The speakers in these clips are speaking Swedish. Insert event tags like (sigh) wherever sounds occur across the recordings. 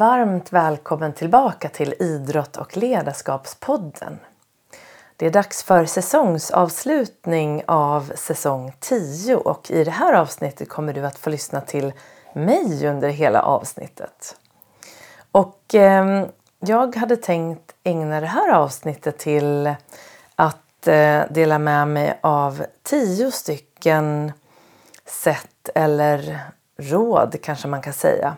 Varmt välkommen tillbaka till Idrott och ledarskapspodden. Det är dags för säsongsavslutning av säsong 10 och i det här avsnittet kommer du att få lyssna till mig under hela avsnittet. Och eh, jag hade tänkt ägna det här avsnittet till att eh, dela med mig av tio stycken sätt eller råd kanske man kan säga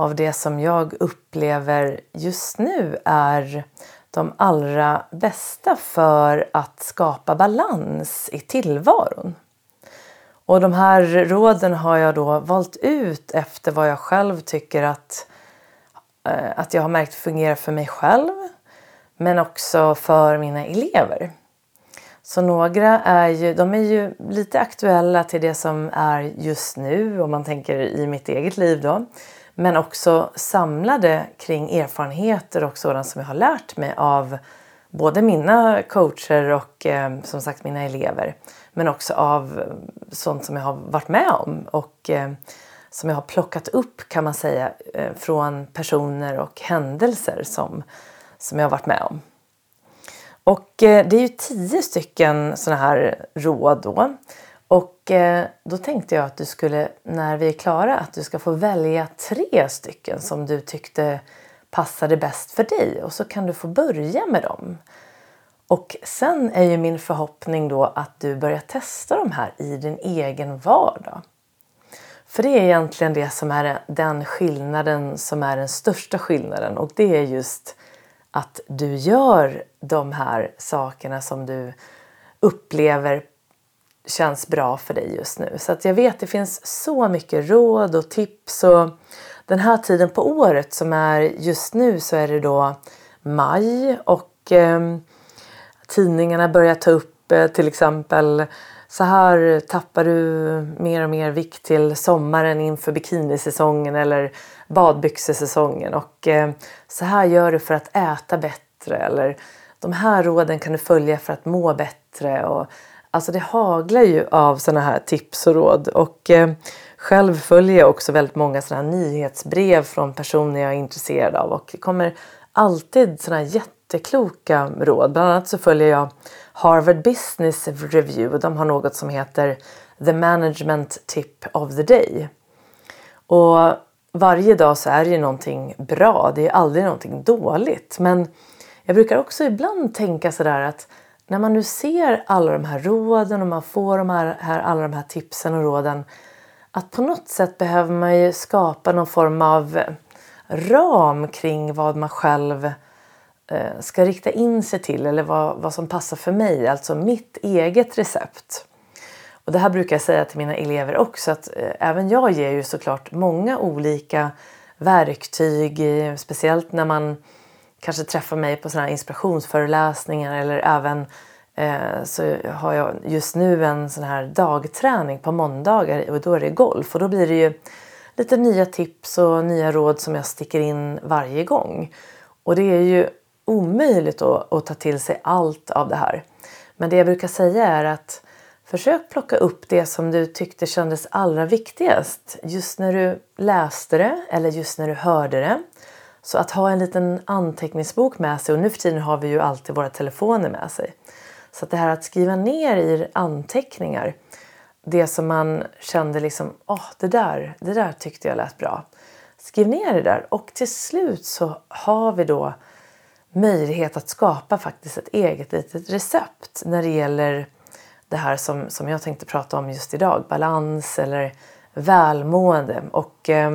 av det som jag upplever just nu är de allra bästa för att skapa balans i tillvaron. Och de här råden har jag då valt ut efter vad jag själv tycker att, eh, att jag har märkt fungerar för mig själv men också för mina elever. Så några är ju, de är ju lite aktuella till det som är just nu om man tänker i mitt eget liv då. Men också samlade kring erfarenheter och sådant som jag har lärt mig av både mina coacher och eh, som sagt mina elever. Men också av eh, sånt som jag har varit med om och eh, som jag har plockat upp kan man säga eh, från personer och händelser som, som jag har varit med om. Och eh, det är ju tio stycken sådana här råd då. Eh, då tänkte jag att du skulle, när vi är klara, att du ska få välja tre stycken som du tyckte passade bäst för dig och så kan du få börja med dem. Och sen är ju min förhoppning då att du börjar testa de här i din egen vardag. För det är egentligen det som är den skillnaden som är den största skillnaden och det är just att du gör de här sakerna som du upplever känns bra för dig just nu. Så att jag vet att det finns så mycket råd och tips och den här tiden på året som är just nu så är det då maj och eh, tidningarna börjar ta upp eh, till exempel så här tappar du mer och mer vikt till sommaren inför bikinisäsongen eller badbyxesäsongen och eh, så här gör du för att äta bättre eller de här råden kan du följa för att må bättre och Alltså det haglar ju av sådana här tips och råd och eh, själv följer jag också väldigt många sådana här nyhetsbrev från personer jag är intresserad av och det kommer alltid sådana här jättekloka råd. Bland annat så följer jag Harvard Business Review och de har något som heter The Management Tip of the Day. Och varje dag så är det ju någonting bra, det är aldrig någonting dåligt. Men jag brukar också ibland tänka sådär att när man nu ser alla de här råden och man får de här, här, alla de här tipsen och råden att på något sätt behöver man ju skapa någon form av eh, ram kring vad man själv eh, ska rikta in sig till eller vad, vad som passar för mig, alltså mitt eget recept. Och det här brukar jag säga till mina elever också att eh, även jag ger ju såklart många olika verktyg, eh, speciellt när man kanske träffar mig på sådana inspirationsföreläsningar eller även eh, så har jag just nu en sån här dagträning på måndagar och då är det golf och då blir det ju lite nya tips och nya råd som jag sticker in varje gång. Och det är ju omöjligt att, att ta till sig allt av det här. Men det jag brukar säga är att försök plocka upp det som du tyckte kändes allra viktigast just när du läste det eller just när du hörde det. Så att ha en liten anteckningsbok med sig och nu för tiden har vi ju alltid våra telefoner med sig. Så att det här att skriva ner i anteckningar det som man kände liksom, åh oh, det där, det där tyckte jag lät bra. Skriv ner det där och till slut så har vi då möjlighet att skapa faktiskt ett eget litet recept när det gäller det här som, som jag tänkte prata om just idag, balans eller välmående. Och eh,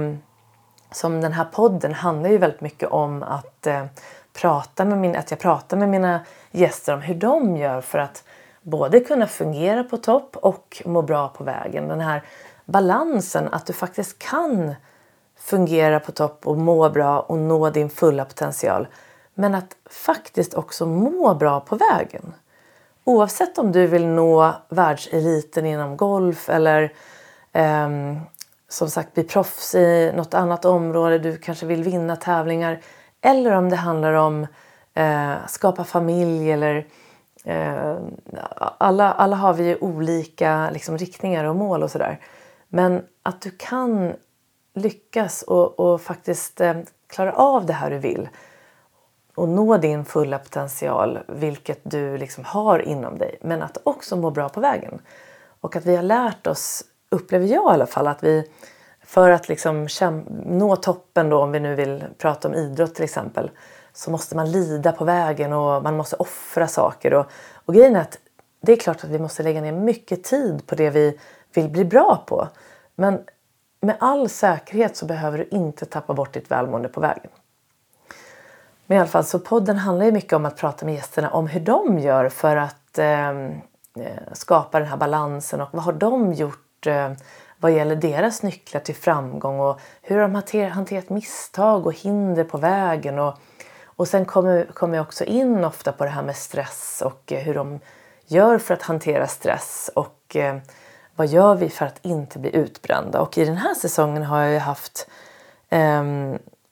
som den här podden handlar ju väldigt mycket om att, eh, prata med min, att jag pratar med mina gäster om hur de gör för att både kunna fungera på topp och må bra på vägen. Den här balansen att du faktiskt kan fungera på topp och må bra och nå din fulla potential. Men att faktiskt också må bra på vägen. Oavsett om du vill nå världseliten inom golf eller eh, som sagt bli proffs i något annat område, du kanske vill vinna tävlingar eller om det handlar om eh, skapa familj eller eh, alla, alla har vi ju olika liksom, riktningar och mål och sådär. Men att du kan lyckas och, och faktiskt eh, klara av det här du vill och nå din fulla potential, vilket du liksom har inom dig, men att också må bra på vägen. Och att vi har lärt oss, upplever jag i alla fall, att vi för att liksom nå toppen då, om vi nu vill prata om idrott till exempel, så måste man lida på vägen och man måste offra saker. Och, och grejen är att det är klart att vi måste lägga ner mycket tid på det vi vill bli bra på. Men med all säkerhet så behöver du inte tappa bort ditt välmående på vägen. Men i alla fall, så podden handlar ju mycket om att prata med gästerna om hur de gör för att ehm, eh, skapa den här balansen och vad har de gjort eh, vad gäller deras nycklar till framgång och hur de har hanterat misstag och hinder på vägen. Och, och sen kommer, kommer jag också in ofta på det här med stress och eh, hur de gör för att hantera stress och eh, vad gör vi för att inte bli utbrända. Och i den här säsongen har jag haft eh,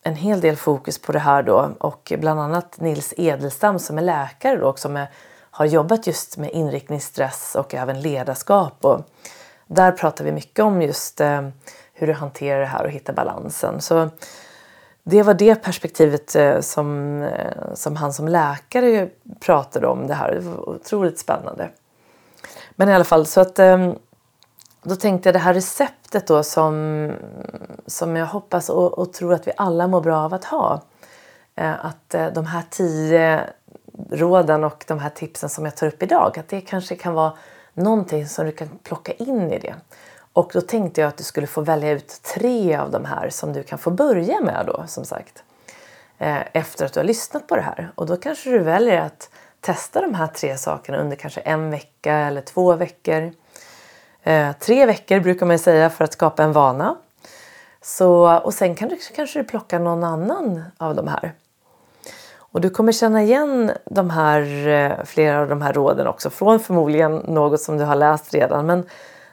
en hel del fokus på det här då och bland annat Nils Edelstam som är läkare då som är, har jobbat just med inriktningsstress och även ledarskap. Och där pratar vi mycket om just eh, hur du hanterar det här och hittar balansen. Så det var det perspektivet eh, som, eh, som han som läkare pratade om det här. Det var otroligt spännande. Men i alla fall så att ehm, då tänkte jag det här receptet då som, som jag hoppas och, och tror att vi alla mår bra av att ha. Att de här tio råden och de här tipsen som jag tar upp idag, att det kanske kan vara någonting som du kan plocka in i det. Och då tänkte jag att du skulle få välja ut tre av de här som du kan få börja med då som sagt. Eh, efter att du har lyssnat på det här. Och då kanske du väljer att testa de här tre sakerna under kanske en vecka eller två veckor. Eh, tre veckor brukar man säga för att skapa en vana. Så, och sen kan du, kanske du plockar någon annan av de här. Och du kommer känna igen de här, eh, flera av de här råden också från förmodligen något som du har läst redan. Men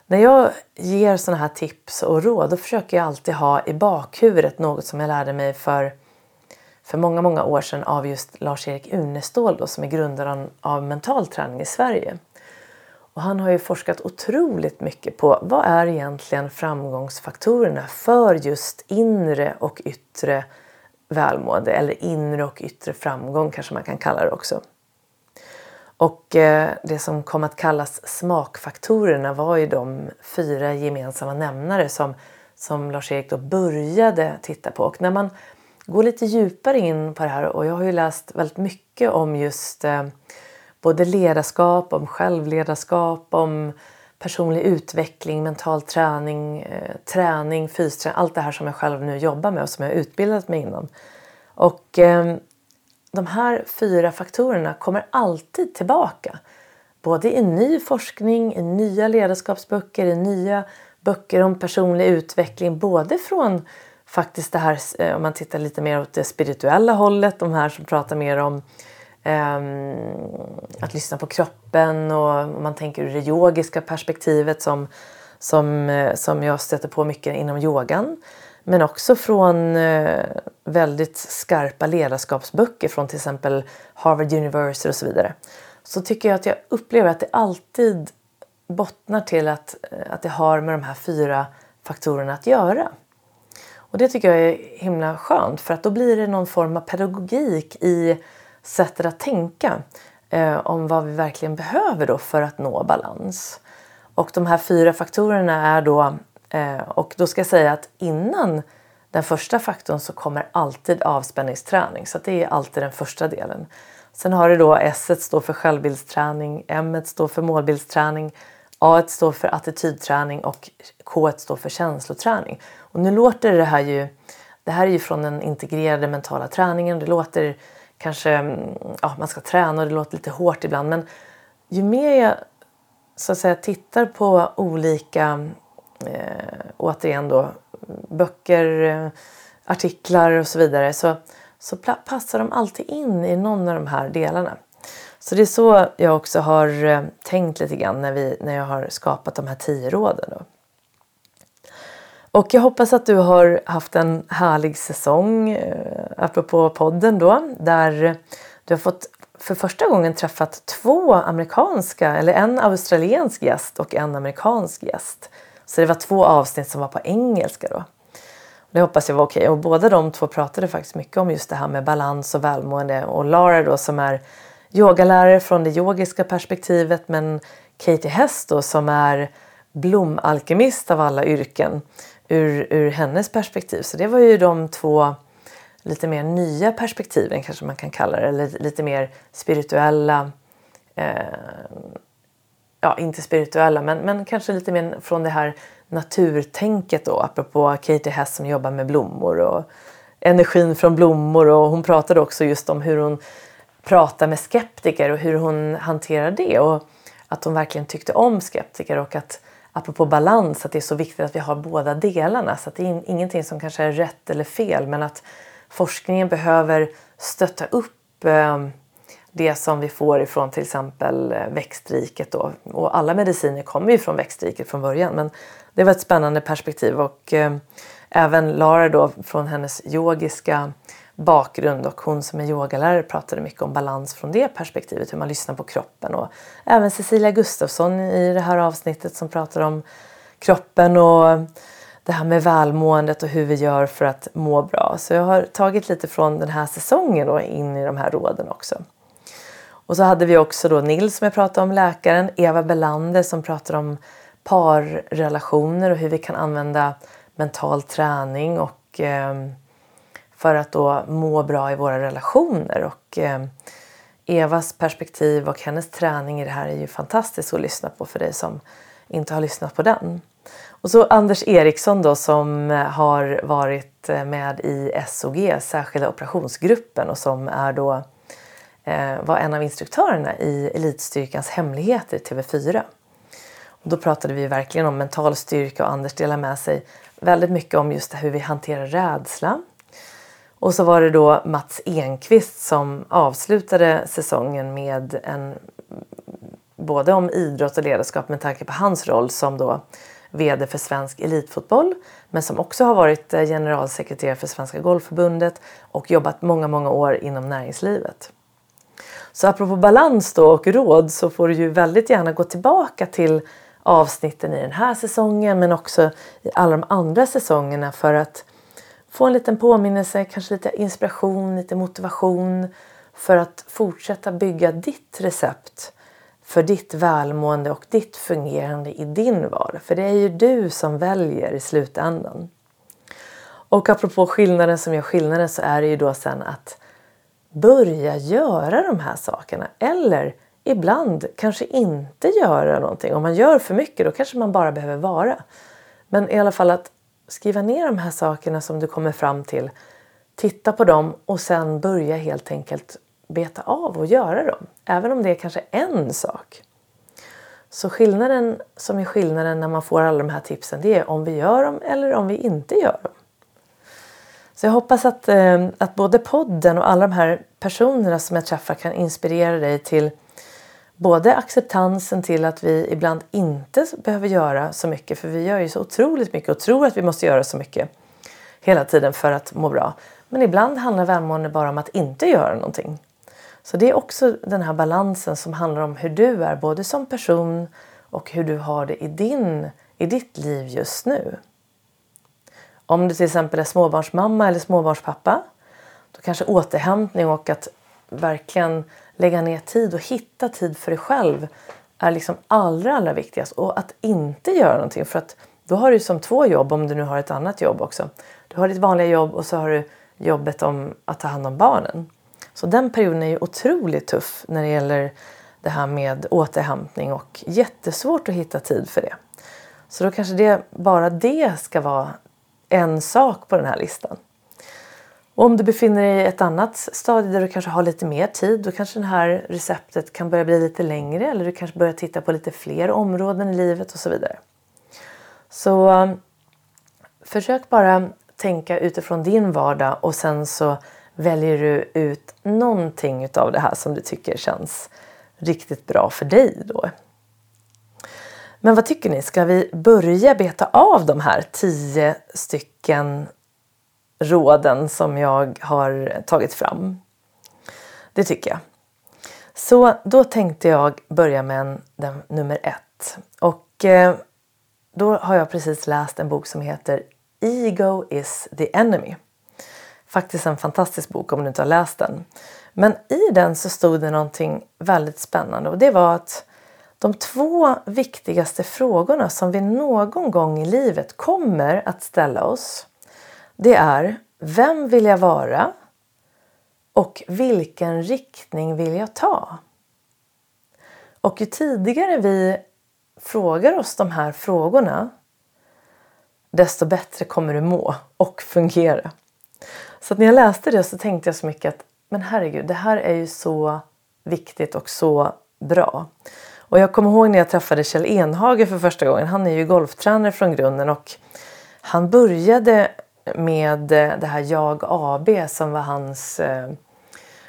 när jag ger sådana här tips och råd då försöker jag alltid ha i bakhuvudet något som jag lärde mig för, för många, många år sedan av just Lars-Erik Unestål då, som är grundaren av mental träning i Sverige. Och han har ju forskat otroligt mycket på vad är egentligen framgångsfaktorerna för just inre och yttre välmående eller inre och yttre framgång kanske man kan kalla det också. Och eh, det som kom att kallas smakfaktorerna var ju de fyra gemensamma nämnare som, som Lars-Erik då började titta på. Och när man går lite djupare in på det här och jag har ju läst väldigt mycket om just eh, både ledarskap, om självledarskap, om personlig utveckling, mental träning, eh, träning, fysträning, allt det här som jag själv nu jobbar med och som jag har utbildat mig inom. Och eh, de här fyra faktorerna kommer alltid tillbaka. Både i ny forskning, i nya ledarskapsböcker, i nya böcker om personlig utveckling. Både från faktiskt det här, eh, om man tittar lite mer åt det spirituella hållet, de här som pratar mer om Ehm, att lyssna på kroppen och man tänker ur det yogiska perspektivet som, som, eh, som jag stöter på mycket inom yogan. Men också från eh, väldigt skarpa ledarskapsböcker från till exempel Harvard University och så vidare. Så tycker jag att jag upplever att det alltid bottnar till att, eh, att det har med de här fyra faktorerna att göra. Och det tycker jag är himla skönt för att då blir det någon form av pedagogik i sättet att tänka eh, om vad vi verkligen behöver då för att nå balans. Och de här fyra faktorerna är då, eh, och då ska jag säga att innan den första faktorn så kommer alltid avspänningsträning, så det är alltid den första delen. Sen har du då S står för självbildsträning, M står för målbildsträning, A står för attitydträning och K står för känsloträning. Och nu låter det här ju, det här är ju från den integrerade mentala träningen, det låter kanske mm, ja, man ska träna och det låter lite hårt ibland. Men ju mer jag så att säga, tittar på olika, eh, återigen då, böcker, eh, artiklar och så vidare så, så passar de alltid in i någon av de här delarna. Så det är så jag också har eh, tänkt lite grann när, vi, när jag har skapat de här tio råden. Då. Och jag hoppas att du har haft en härlig säsong, eh, apropå podden då, där du har fått för första gången träffat två amerikanska, eller en australiensk gäst och en amerikansk gäst. Så det var två avsnitt som var på engelska då. Det hoppas jag var okej. Okay. Och båda de två pratade faktiskt mycket om just det här med balans och välmående. Och Lara då som är yogalärare från det yogiska perspektivet men Katie Hess då som är blomalkemist av alla yrken ur, ur hennes perspektiv. Så det var ju de två lite mer nya perspektiven kanske man kan kalla det. Eller lite mer spirituella. Eh, ja, inte spirituella men, men kanske lite mer från det här naturtänket då. Apropå Katie Hess som jobbar med blommor och energin från blommor. Och hon pratade också just om hur hon pratar med skeptiker och hur hon hanterar det. Och att hon verkligen tyckte om skeptiker och att apropå balans att det är så viktigt att vi har båda delarna. Så att det är ingenting som kanske är rätt eller fel men att forskningen behöver stötta upp ehm, det som vi får ifrån till exempel eh, växtriket. Då. Och alla mediciner kommer ju från växtriket från början men det var ett spännande perspektiv och ehm, även Lara då från hennes yogiska bakgrund och hon som är yogalärare pratade mycket om balans från det perspektivet, hur man lyssnar på kroppen. Och även Cecilia Gustafsson i det här avsnittet som pratar om kroppen och det här med välmåendet och hur vi gör för att må bra. Så jag har tagit lite från den här säsongen och in i de här råden också. Och så hade vi också då Nils som jag pratade om, läkaren, Eva Belander som pratar om parrelationer och hur vi kan använda mental träning och eh, för att då må bra i våra relationer. Och eh, Evas perspektiv och hennes träning i det här är ju fantastiskt att lyssna på för dig som inte har lyssnat på den. Och så Anders Eriksson då som eh, har varit eh, med i SOG, särskilda operationsgruppen och som är då eh, var en av instruktörerna i Elitstyrkans hemligheter TV4. Och då pratade vi verkligen om mental styrka och Anders delade med sig väldigt mycket om just hur vi hanterar rädsla, och så var det då Mats Enqvist som avslutade säsongen med en både om idrott och ledarskap med tanke på hans roll som då VD för Svensk Elitfotboll men som också har varit eh, generalsekreterare för Svenska Golfförbundet och jobbat många, många år inom näringslivet. Så apropå balans då och råd så får du ju väldigt gärna gå tillbaka till avsnitten i den här säsongen men också i alla de andra säsongerna för att få en liten påminnelse, kanske lite inspiration, lite motivation för att fortsätta bygga ditt recept för ditt välmående och ditt fungerande i din vardag. För det är ju du som väljer i slutändan. Och apropå skillnaden som gör skillnaden så är det ju då sen att börja göra de här sakerna. Eller ibland kanske inte göra någonting. Om man gör för mycket då kanske man bara behöver vara. Men i alla fall att skriva ner de här sakerna som du kommer fram till. Titta på dem och sen börja helt enkelt beta av och göra dem. Även om det är kanske en sak. Så skillnaden som är skillnaden när man får alla de här tipsen det är om vi gör dem eller om vi inte gör dem. Så jag hoppas att, eh, att både podden och alla de här personerna som jag träffar kan inspirera dig till både acceptansen till att vi ibland inte behöver göra så mycket för vi gör ju så otroligt mycket och tror att vi måste göra så mycket hela tiden för att må bra. Men ibland handlar välmående bara om att inte göra någonting. Så det är också den här balansen som handlar om hur du är både som person och hur du har det i, din, i ditt liv just nu. Om du till exempel är småbarnsmamma eller småbarnspappa då kanske återhämtning och att verkligen lägga ner tid och hitta tid för dig själv är liksom allra, allra viktigast. Och att inte göra någonting för att då har du som två jobb om du nu har ett annat jobb också. Du har ditt vanliga jobb och så har du jobbet om att ta hand om barnen. Så den perioden är ju otroligt tuff när det gäller det här med återhämtning och jättesvårt att hitta tid för det. Så då kanske det, bara det ska vara en sak på den här listan. Och om du befinner dig i ett annat stadie där du kanske har lite mer tid då kanske det här receptet kan börja bli lite längre eller du kanske börjar titta på lite fler områden i livet och så vidare. Så um, försök bara tänka utifrån din vardag och sen så väljer du ut någonting av det här som du tycker känns riktigt bra för dig då. Men vad tycker ni? Ska vi börja beta av de här tio stycken råden som jag har tagit fram. Det tycker jag. Så då tänkte jag börja med en, den, nummer ett. Och eh, då har jag precis läst en bok som heter Ego is the enemy. Faktiskt en fantastisk bok om du inte har läst den. Men i den så stod det någonting väldigt spännande och det var att de två viktigaste frågorna som vi någon gång i livet kommer att ställa oss det är Vem vill jag vara? Och vilken riktning vill jag ta? Och ju tidigare vi frågar oss de här frågorna desto bättre kommer du må och fungera. Så när jag läste det så tänkte jag så mycket att men herregud, det här är ju så viktigt och så bra. Och jag kommer ihåg när jag träffade Kjell Enhage för första gången. Han är ju golftränare från grunden och han började med eh, det här Jag AB som var hans eh,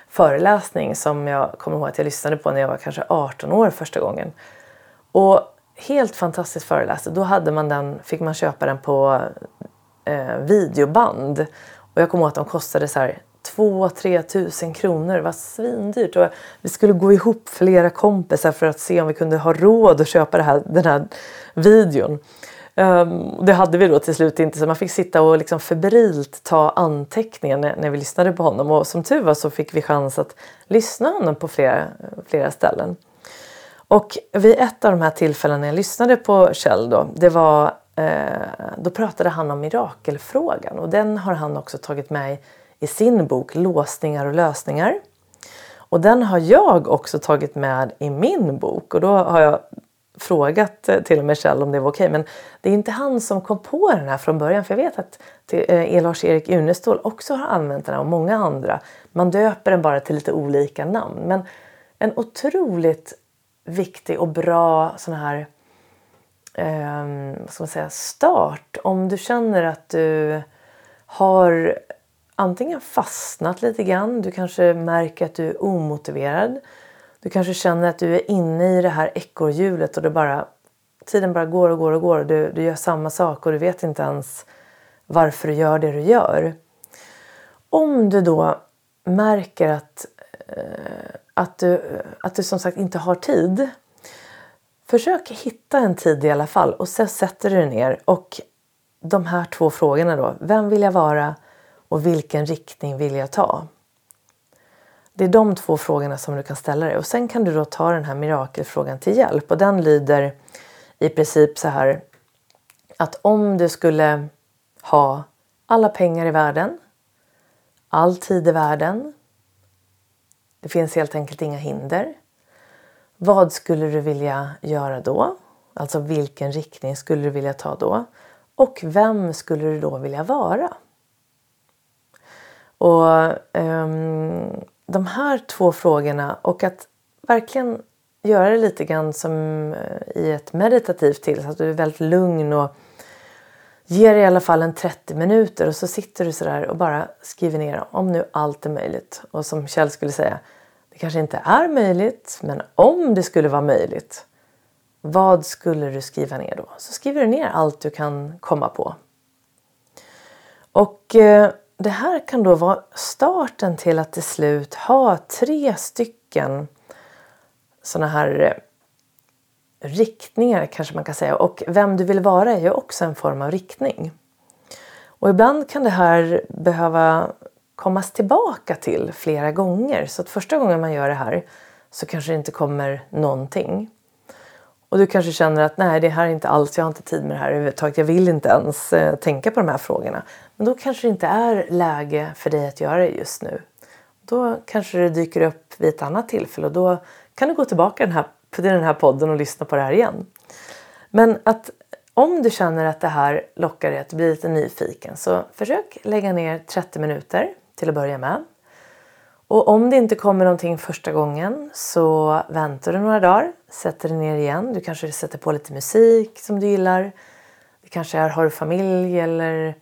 föreläsning som jag kommer ihåg att jag lyssnade på när jag var kanske 18 år första gången. Och helt fantastisk föreläsning. Då hade man den, fick man köpa den på eh, videoband. Och jag kommer ihåg att de kostade så här 2-3 tusen kronor. Det var svindyrt. Och vi skulle gå ihop flera kompisar för att se om vi kunde ha råd att köpa det här, den här videon. Um, det hade vi då till slut inte så man fick sitta och liksom febrilt ta anteckningar när, när, vi lyssnade på honom och som tur var så fick vi chans att lyssna på honom på flera, flera ställen. Och vid ett av de här tillfällena när jag lyssnade på Kjell då, det var, eh, då pratade han om mirakelfrågan och den har han också tagit med i sin bok Låsningar och lösningar. Och den har jag också tagit med i min bok och då har jag frågat eh, till och med Kjell om det var okej. Men det är inte han som kom på den här från början. För jag vet att eh, Lars-Erik Unestål också har använt den här och många andra. Man döper den bara till lite olika namn. Men en otroligt viktig och bra sån här eh, vad ska man säga, start. Om du känner att du har antingen fastnat lite grann. Du kanske märker att du är omotiverad. Du kanske känner att du är inne i det här ekorrhjulet och det bara, tiden bara går och går och går. Och du, du gör samma sak och du vet inte ens varför du gör det du gör. Om du då märker att, eh, att, du, att du som sagt inte har tid. Försök hitta en tid i alla fall och sen sätter du dig ner och de här två frågorna då. Vem vill jag vara och vilken riktning vill jag ta? Det är de två frågorna som du kan ställa dig och sen kan du då ta den här mirakelfrågan till hjälp och den lyder i princip så här att om du skulle ha alla pengar i världen, all tid i världen, det finns helt enkelt inga hinder. Vad skulle du vilja göra då? Alltså vilken riktning skulle du vilja ta då? Och vem skulle du då vilja vara? Och um, de här två frågorna och att verkligen göra det lite grann som eh, i ett meditativt tillstånd. Att du är väldigt lugn och ger i alla fall en 30 minuter och så sitter du sådär och bara skriver ner om nu allt är möjligt. Och som Kjell skulle säga, det kanske inte är möjligt men om det skulle vara möjligt, vad skulle du skriva ner då? Så skriver du ner allt du kan komma på. Och eh, det här kan då vara starten till att till slut ha tre stycken sådana här eh, riktningar kanske man kan säga. Och vem du vill vara är ju också en form av riktning. Och ibland kan det här behöva kommas tillbaka till flera gånger. Så att första gången man gör det här så kanske det inte kommer någonting. Och du kanske känner att nej, det här är inte alls, jag har inte tid med det här överhuvudtaget. Jag vill inte ens eh, tänka på de här frågorna. Men då kanske det inte är läge för dig att göra det just nu. Då kanske det dyker upp vid ett annat tillfälle och då kan du gå tillbaka den här, till den här podden och lyssna på det här igen. Men att om du känner att det här lockar dig att bli lite nyfiken så försök lägga ner 30 minuter till att börja med. Och om det inte kommer någonting första gången så väntar du några dagar, sätter dig ner igen. Du kanske sätter på lite musik som du gillar. Det kanske är, har du familj eller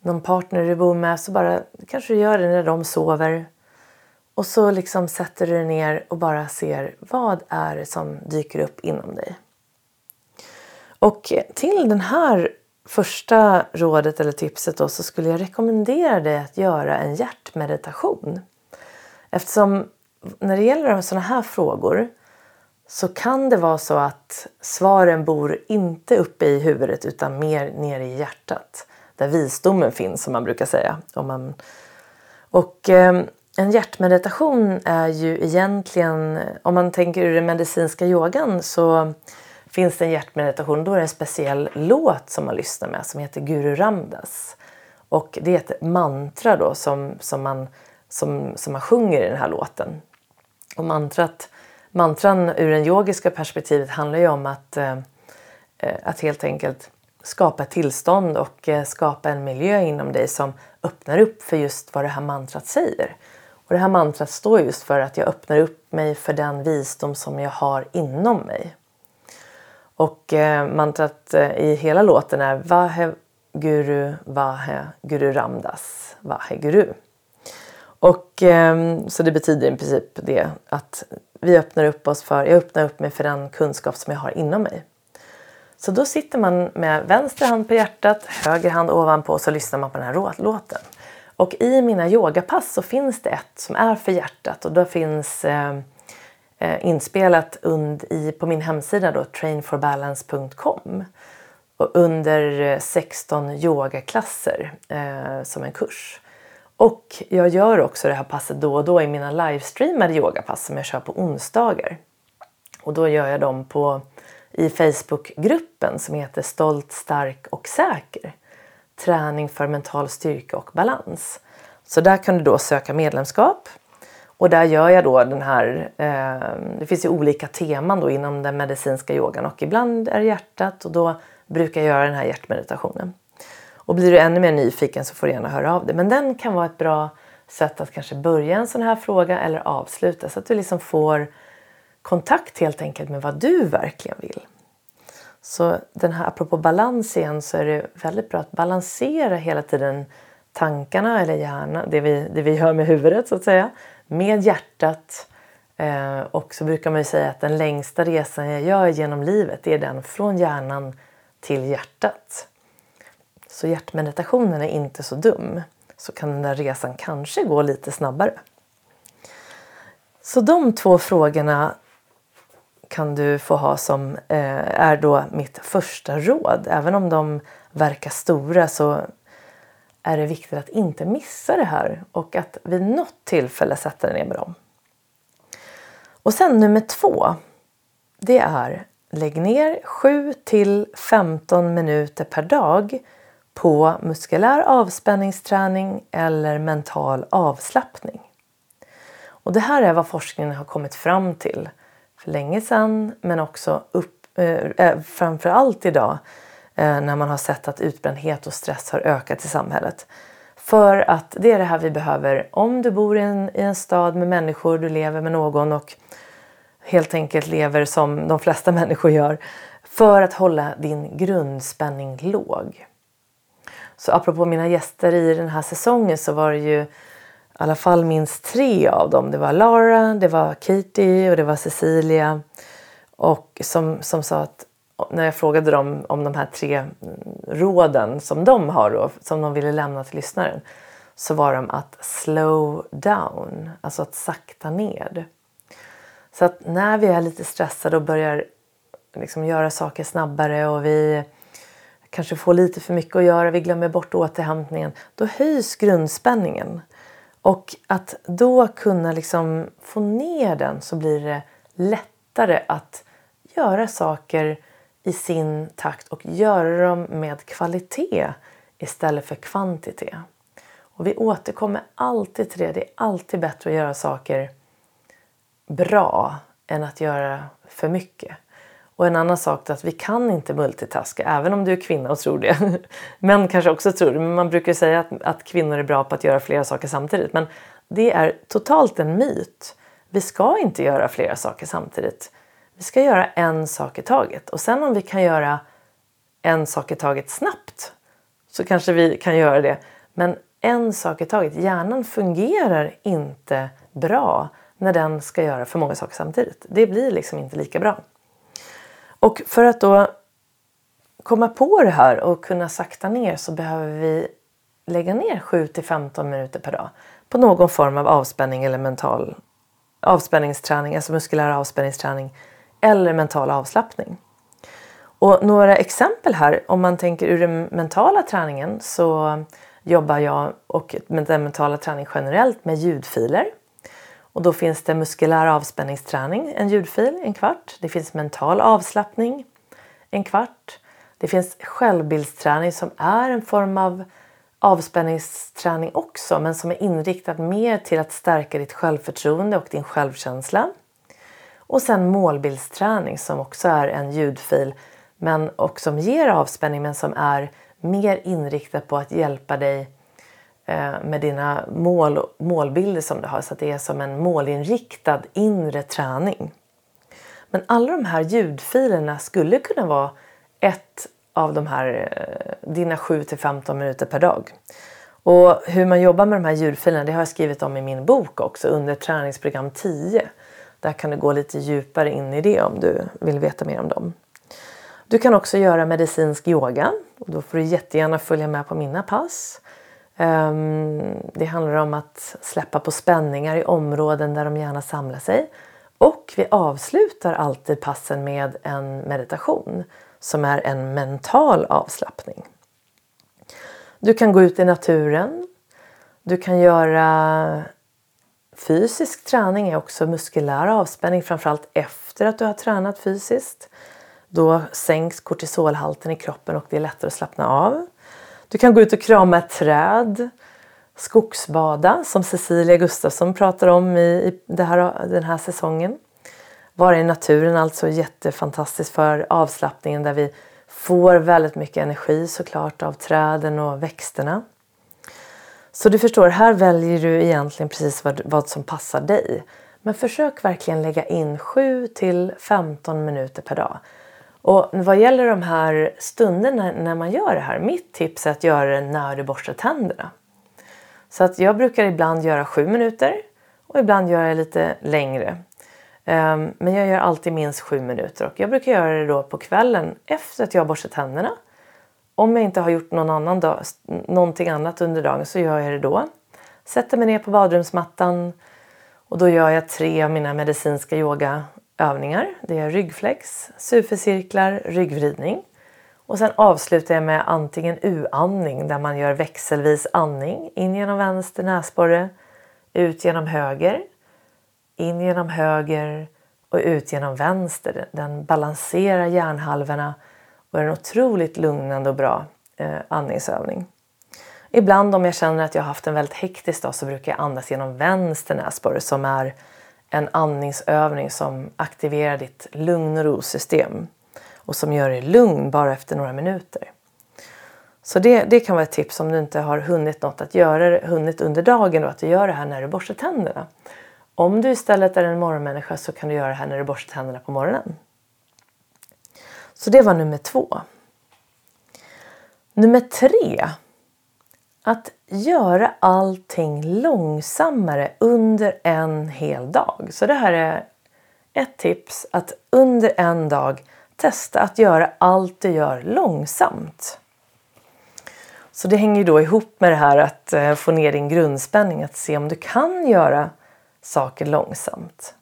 någon partner du bor med så bara kanske du gör det när de sover. Och så liksom sätter du dig ner och bara ser vad är det som dyker upp inom dig. Och till den här första rådet eller tipset då så skulle jag rekommendera dig att göra en hjärtmeditation. Eftersom när det gäller sådana här frågor så kan det vara så att svaren bor inte uppe i huvudet utan mer nere i hjärtat. där visdomen finns som man brukar säga. Om man... Och eh, en hjärtmeditation är ju egentligen, om man tänker ur den medicinska yogan så finns det en hjärtmeditation, då är det en speciell låt som man lyssnar med som heter Guru Ramdas. Och det är ett mantra då som, som, man, som, som man sjunger i den här låten. Och mantrat, mantran ur det yogiska perspektivet handlar ju om att, eh, eh, att helt enkelt skapa ett tillstånd och eh, skapa en miljö inom dig som öppnar upp för just vad det här mantrat säger. Och det här mantrat står just för att jag öppnar upp mig för den visdom som jag har inom mig. Och eh, mantrat eh, i hela låten är Vahe Guru Vahe Guru Ramdas Vahe Guru. Och ehm, så det betyder i princip det att vi öppnar upp oss för, jag öppnar upp mig för den kunskap som jag har inom mig. Så då sitter man med vänster hand på hjärtat, höger hand ovanpå och så lyssnar man på den här låten. Och i mina yogapass så finns det ett som är för hjärtat och då finns eh, eh inspelat und, i, på min hemsida då, trainforbalance.com och under eh, 16 yogaklasser eh, som en kurs. Och jag gör också det här passet då och då i mina livestreamade yogapass som jag kör på onsdagar. Och då gör jag dem på, i Facebookgruppen som heter Stolt, stark och säker träning för mental styrka och balans. Så där kan du då söka medlemskap. Och där gör jag då den här, eh, det finns ju olika teman då inom den medicinska yogan och ibland är det hjärtat och då brukar jag göra den här hjärtmeditationen. Och blir du ännu mer nyfiken så får du gärna höra av dig. Men den kan vara ett bra sätt att kanske börja en sån här fråga eller avsluta så att du liksom får kontakt helt enkelt med vad du verkligen vill. Så den här, apropå balans igen så är det väldigt bra att balansera hela tiden tankarna eller hjärnan, det vi, det vi gör med huvudet så att säga, med hjärtat. Eh, och så brukar man ju säga att den längsta resan jag gör genom livet är den från hjärnan till hjärtat. Så hjärtmeditationen är inte så dum. Så kan den där resan kanske gå lite snabbare. Så de två frågorna kan du få ha som eh, är då mitt första råd. Även om de verkar stora så är det viktigt att inte missa det här och att vid något tillfälle sätta dig ner med dem. Och sen nummer två. Det är lägg ner 7 till 15 minuter per dag på muskulär avspänningsträning eller mental avslappning. Och det här är vad forskningen har kommit fram till för länge sedan men också upp, eh, eh framför allt idag eh, när man har sett att utbrändhet och stress har ökat i samhället. För att det är det här vi behöver om du bor i en, i en stad med människor, du lever med någon och helt enkelt lever som de flesta (laughs) människor gör för att hålla din grundspänning låg. Så apropå mina gäster i den här säsongen så var det ju i alla fall minst tre av dem. Det var Lara, det var Katie och det var Cecilia. Och som, som sa att när jag frågade dem om de här tre mm, råden som de har då, som de ville lämna till lyssnaren så var de att slow down, alltså att sakta ner. Så att när vi är lite stressade och börjar liksom göra saker snabbare och vi kanske får lite för mycket att göra, vi glömmer bort återhämtningen, då höjs grundspänningen. Och att då kunna liksom få ner den så blir det lättare att göra saker i sin takt och göra dem med kvalitet istället för kvantitet. Och vi återkommer alltid till det. Det är alltid bättre att göra saker bra än att göra för mycket. Och en annan sak är att vi kan inte multitaska, även om du är kvinna och tror det. (laughs) Män kanske också tror det, men man brukar säga att, att kvinnor är bra på att göra flera saker samtidigt. Men det är totalt en myt. Vi ska inte göra flera saker samtidigt. Vi ska göra en sak i taget. Och sen om vi kan göra en sak i taget snabbt så kanske vi kan göra det. Men en sak i taget. Hjärnan fungerar inte bra när den ska göra för många saker samtidigt. Det blir liksom inte lika bra. Och för att då komma på det här och kunna sakta ner så behöver vi lägga ner 7 till 15 minuter per dag på någon form av avspänning eller mental avspänningsträning, alltså muskulär avspänningsträning eller mental avslappning. Och några exempel här, om man tänker ur den mentala träningen så jobbar jag och med den mentala träningen generellt med ljudfiler. Och då finns det muskulär avspänningsträning, en ljudfil, en kvart. Det finns mental avslappning, en kvart. Det finns självbildsträning som är en form av avspänningsträning också men som är inriktad mer till att stärka ditt självförtroende och din självkänsla. Och sen målbildsträning som också är en ljudfil men och som ger avspänning men som är mer inriktad på att hjälpa dig Eh, med dina mål, målbilder som du har så att det är som en målinriktad inre träning. Men alla de här ljudfilerna skulle kunna vara ett av de här, eh, dina 7 till 15 minuter per dag. Och hur man jobbar med de här ljudfilerna det har jag skrivit om i min bok också under träningsprogram 10. Där kan du gå lite djupare in i det om du vill veta mer om dem. Du kan också göra medicinsk yoga och då får du jättegärna följa med på mina pass. Ehm, det handlar om att släppa på spänningar i områden där de gärna samlar sig. Och vi avslutar alltid passen med en meditation som är en mental avslappning. Du kan gå ut i naturen. Du kan göra fysisk träning är också muskulär avspänning framförallt efter att du har tränat fysiskt. Då sänks kortisolhalten i kroppen och det är lättare att slappna av. Du kan gå ut och krama ett träd, skogsbada som Cecilia Gustafsson pratar om i, här, den här säsongen. Vara i naturen alltså jättefantastiskt för avslappningen där vi får väldigt mycket energi såklart av träden och växterna. Så du förstår, här väljer du egentligen precis vad, vad som passar dig. Men försök verkligen lägga in 7 till 15 minuter per dag. Och vad gäller de här stunderna när man gör det här, mitt tips är att göra det när du borstar tänderna. Så att jag brukar ibland göra sju minuter och ibland gör jag lite längre. Ehm, men jag gör alltid minst sju minuter och jag brukar göra det då på kvällen efter att jag har borstat tänderna. Om jag inte har gjort någon annan dag, någonting annat under dagen så gör jag det då. Sätter mig ner på badrumsmattan och då gör jag tre av mina medicinska yoga övningar. Det är ryggflex, supercirklar, ryggvridning. Och sen avslutar jag med antingen U-andning där man gör växelvis andning in genom vänster näsborre, ut genom höger in genom höger och ut genom vänster. Den balanserar hjärnhalvorna och är en otroligt lugnande och bra eh, andningsövning. Ibland om jag känner att jag har haft en väldigt hektisk dag så brukar jag andas genom vänster näsborre som är en andningsövning som aktiverar ditt lugn och rosystem och som gör dig lugn bara efter några minuter. Så det, det kan vara ett tips om du inte har hunnit något att göra hunnit under dagen och att du gör det här när du borstar tänderna. Om du istället är en morgonmänniska så kan du göra det här när du borstar tänderna på morgonen. Så det var nummer två. Nummer tre. Att göra allting långsammare under en hel dag. Så det här är ett tips att under en dag testa att göra allt du gör långsamt. Så det hänger ju då ihop med det här att eh, få ner din grundspänning, att se om du kan göra saker långsamt.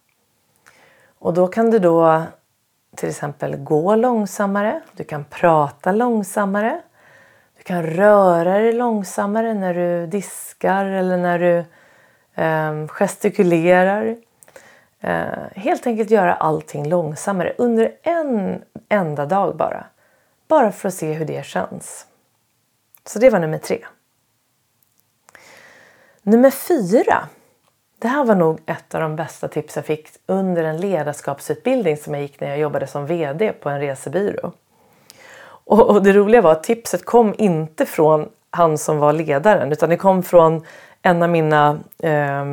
Och då kan du då till exempel gå långsammare, du kan prata långsammare, kan röra dig långsammare när du diskar eller när du eh, gestikulerar. Eh, helt enkelt göra allting långsammare under en enda dag bara. Bara för att se hur det känns. Så det var nummer tre. Nummer fyra det här var nog ett av de bästa tips jag fick under en ledarskapsutbildning som jag gick när jag jobbade som VD på en resebyrå. Och, det roliga var att tipset kom inte från han som var ledaren utan det kom från en av mina eh,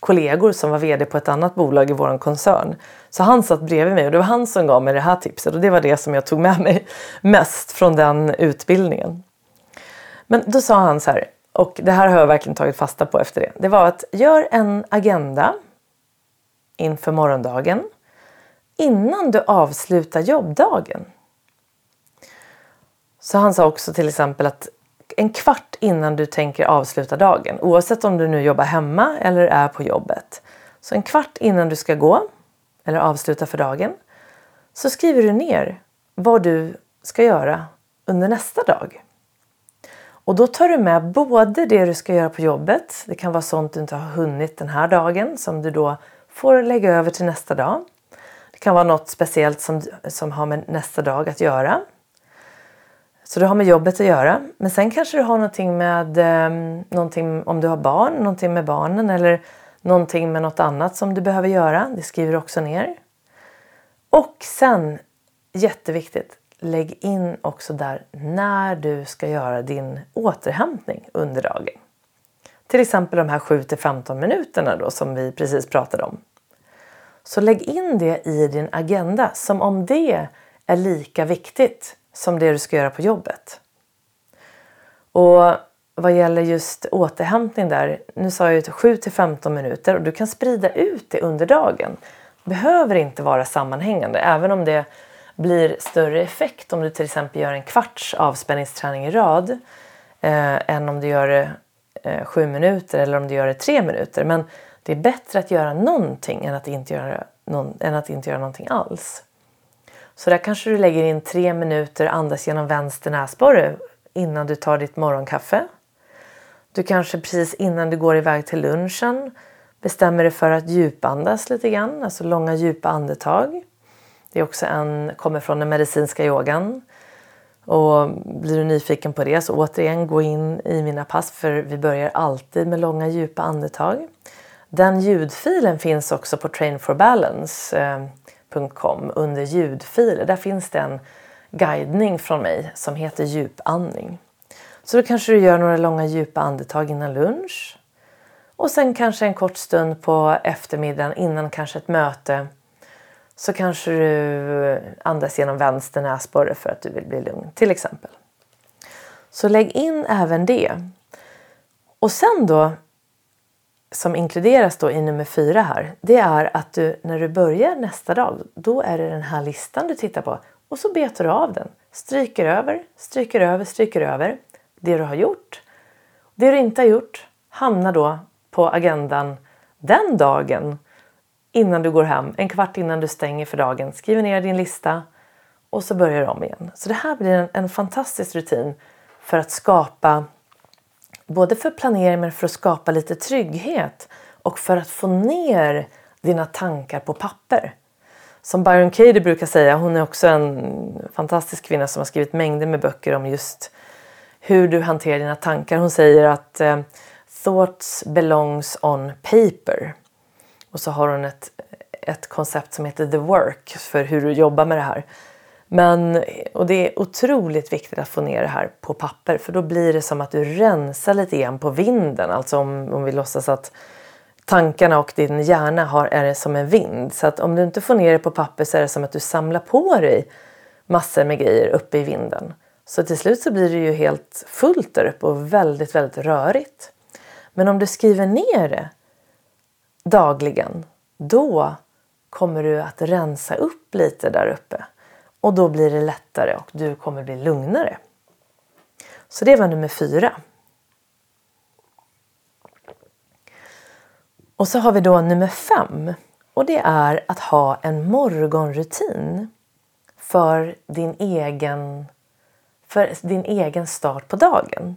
kollegor som var VD på ett annat bolag i vår koncern. Så han satt bredvid mig och det var han som gav mig det här tipset och det var det som jag tog med mig mest från den utbildningen. Men då sa han så här, och det här har jag verkligen tagit fasta på efter det. Det var att gör en agenda inför morgondagen innan du avslutar jobbdagen. Så han sa också till exempel att en kvart innan du tänker avsluta dagen, oavsett om du nu jobbar hemma eller är på jobbet. Så en kvart innan du ska gå eller avsluta för dagen så skriver du ner vad du ska göra under nästa dag. Och då tar du med både det du ska göra på jobbet, det kan vara sånt du inte har hunnit den här dagen som du då får lägga över till nästa dag. Det kan vara något speciellt som, som har med nästa dag att göra. Så det har med jobbet att göra. Men sen kanske du har någonting med eh, någonting om du har barn, någonting med barnen eller någonting med något annat som du behöver göra. Det skriver du också ner. Och sen, jätteviktigt, lägg in också där när du ska göra din återhämtning under dagen. Till exempel de här 7 till 15 minuterna då som vi precis pratade om. Så lägg in det i din agenda som om det är lika viktigt som det du ska göra på jobbet. Och vad gäller just återhämtning där, nu sa jag ju 7 till 15 minuter och du kan sprida ut det under dagen. behöver inte vara sammanhängande även om det blir större effekt om du till exempel gör en kvarts avspänningsträning i rad eh, än om du gör det eh, sju minuter eller om du gör det tre minuter. Men det är bättre att göra någonting än att inte göra, någon, än att inte göra någonting alls. Så där kanske du lägger in tre minuter andas genom vänster näsborre innan du tar ditt morgonkaffe. Du kanske precis innan du går iväg till lunchen bestämmer dig för att djupandas lite grann, alltså långa djupa andetag. Det är också en, kommer från den medicinska yogan. Och blir du nyfiken på det så återigen gå in i mina pass för vi börjar alltid med långa djupa andetag. Den ljudfilen finns också på Train for Balance. Eh, eh, under ljudfiler. Där finns det en guidning från mig som heter djupandning. Så då kanske du gör några långa djupa andetag innan lunch. Och sen kanske en kort stund på eftermiddagen innan kanske ett möte så kanske du andas genom vänster näsborre för att du vill bli lugn till exempel. Så lägg in även det. Och sen då som inkluderas då i nummer fyra här, det är att du när du börjar nästa dag, då är det den här listan du tittar på och så betar du av den. Stryker över, stryker över, stryker över det du har gjort. Det du inte har gjort hamnar då på agendan den dagen innan du går hem, en kvart innan du stänger för dagen. Skriver ner din lista och så börjar du om igen. Så det här blir en, en fantastisk rutin för att skapa både för planering men för att skapa lite trygghet och för att få ner dina tankar på papper. Som Byron Katie brukar säga, hon är också en fantastisk kvinna som har skrivit mängder med böcker om just hur du hanterar dina tankar. Hon säger att eh, thoughts belongs on paper. Och så har hon ett, ett koncept som heter the work för hur du jobbar med det här. Men, och det är otroligt viktigt att få ner det här på papper för då blir det som att du rensar lite grann på vinden. Alltså om, om vi låtsas att tankarna och din hjärna har, är det som en vind. Så att om du inte får ner det på papper så är det som att du samlar på dig massor med grejer uppe i vinden. Så till slut så blir det ju helt fullt där uppe och väldigt, väldigt rörigt. Men om du skriver ner det dagligen, då kommer du att rensa upp lite där uppe. Och då blir det lättare och du kommer bli lugnare. Så det var nummer fyra. Och så har vi då nummer fem. Och det är att ha en morgonrutin för din egen, för din egen start på dagen.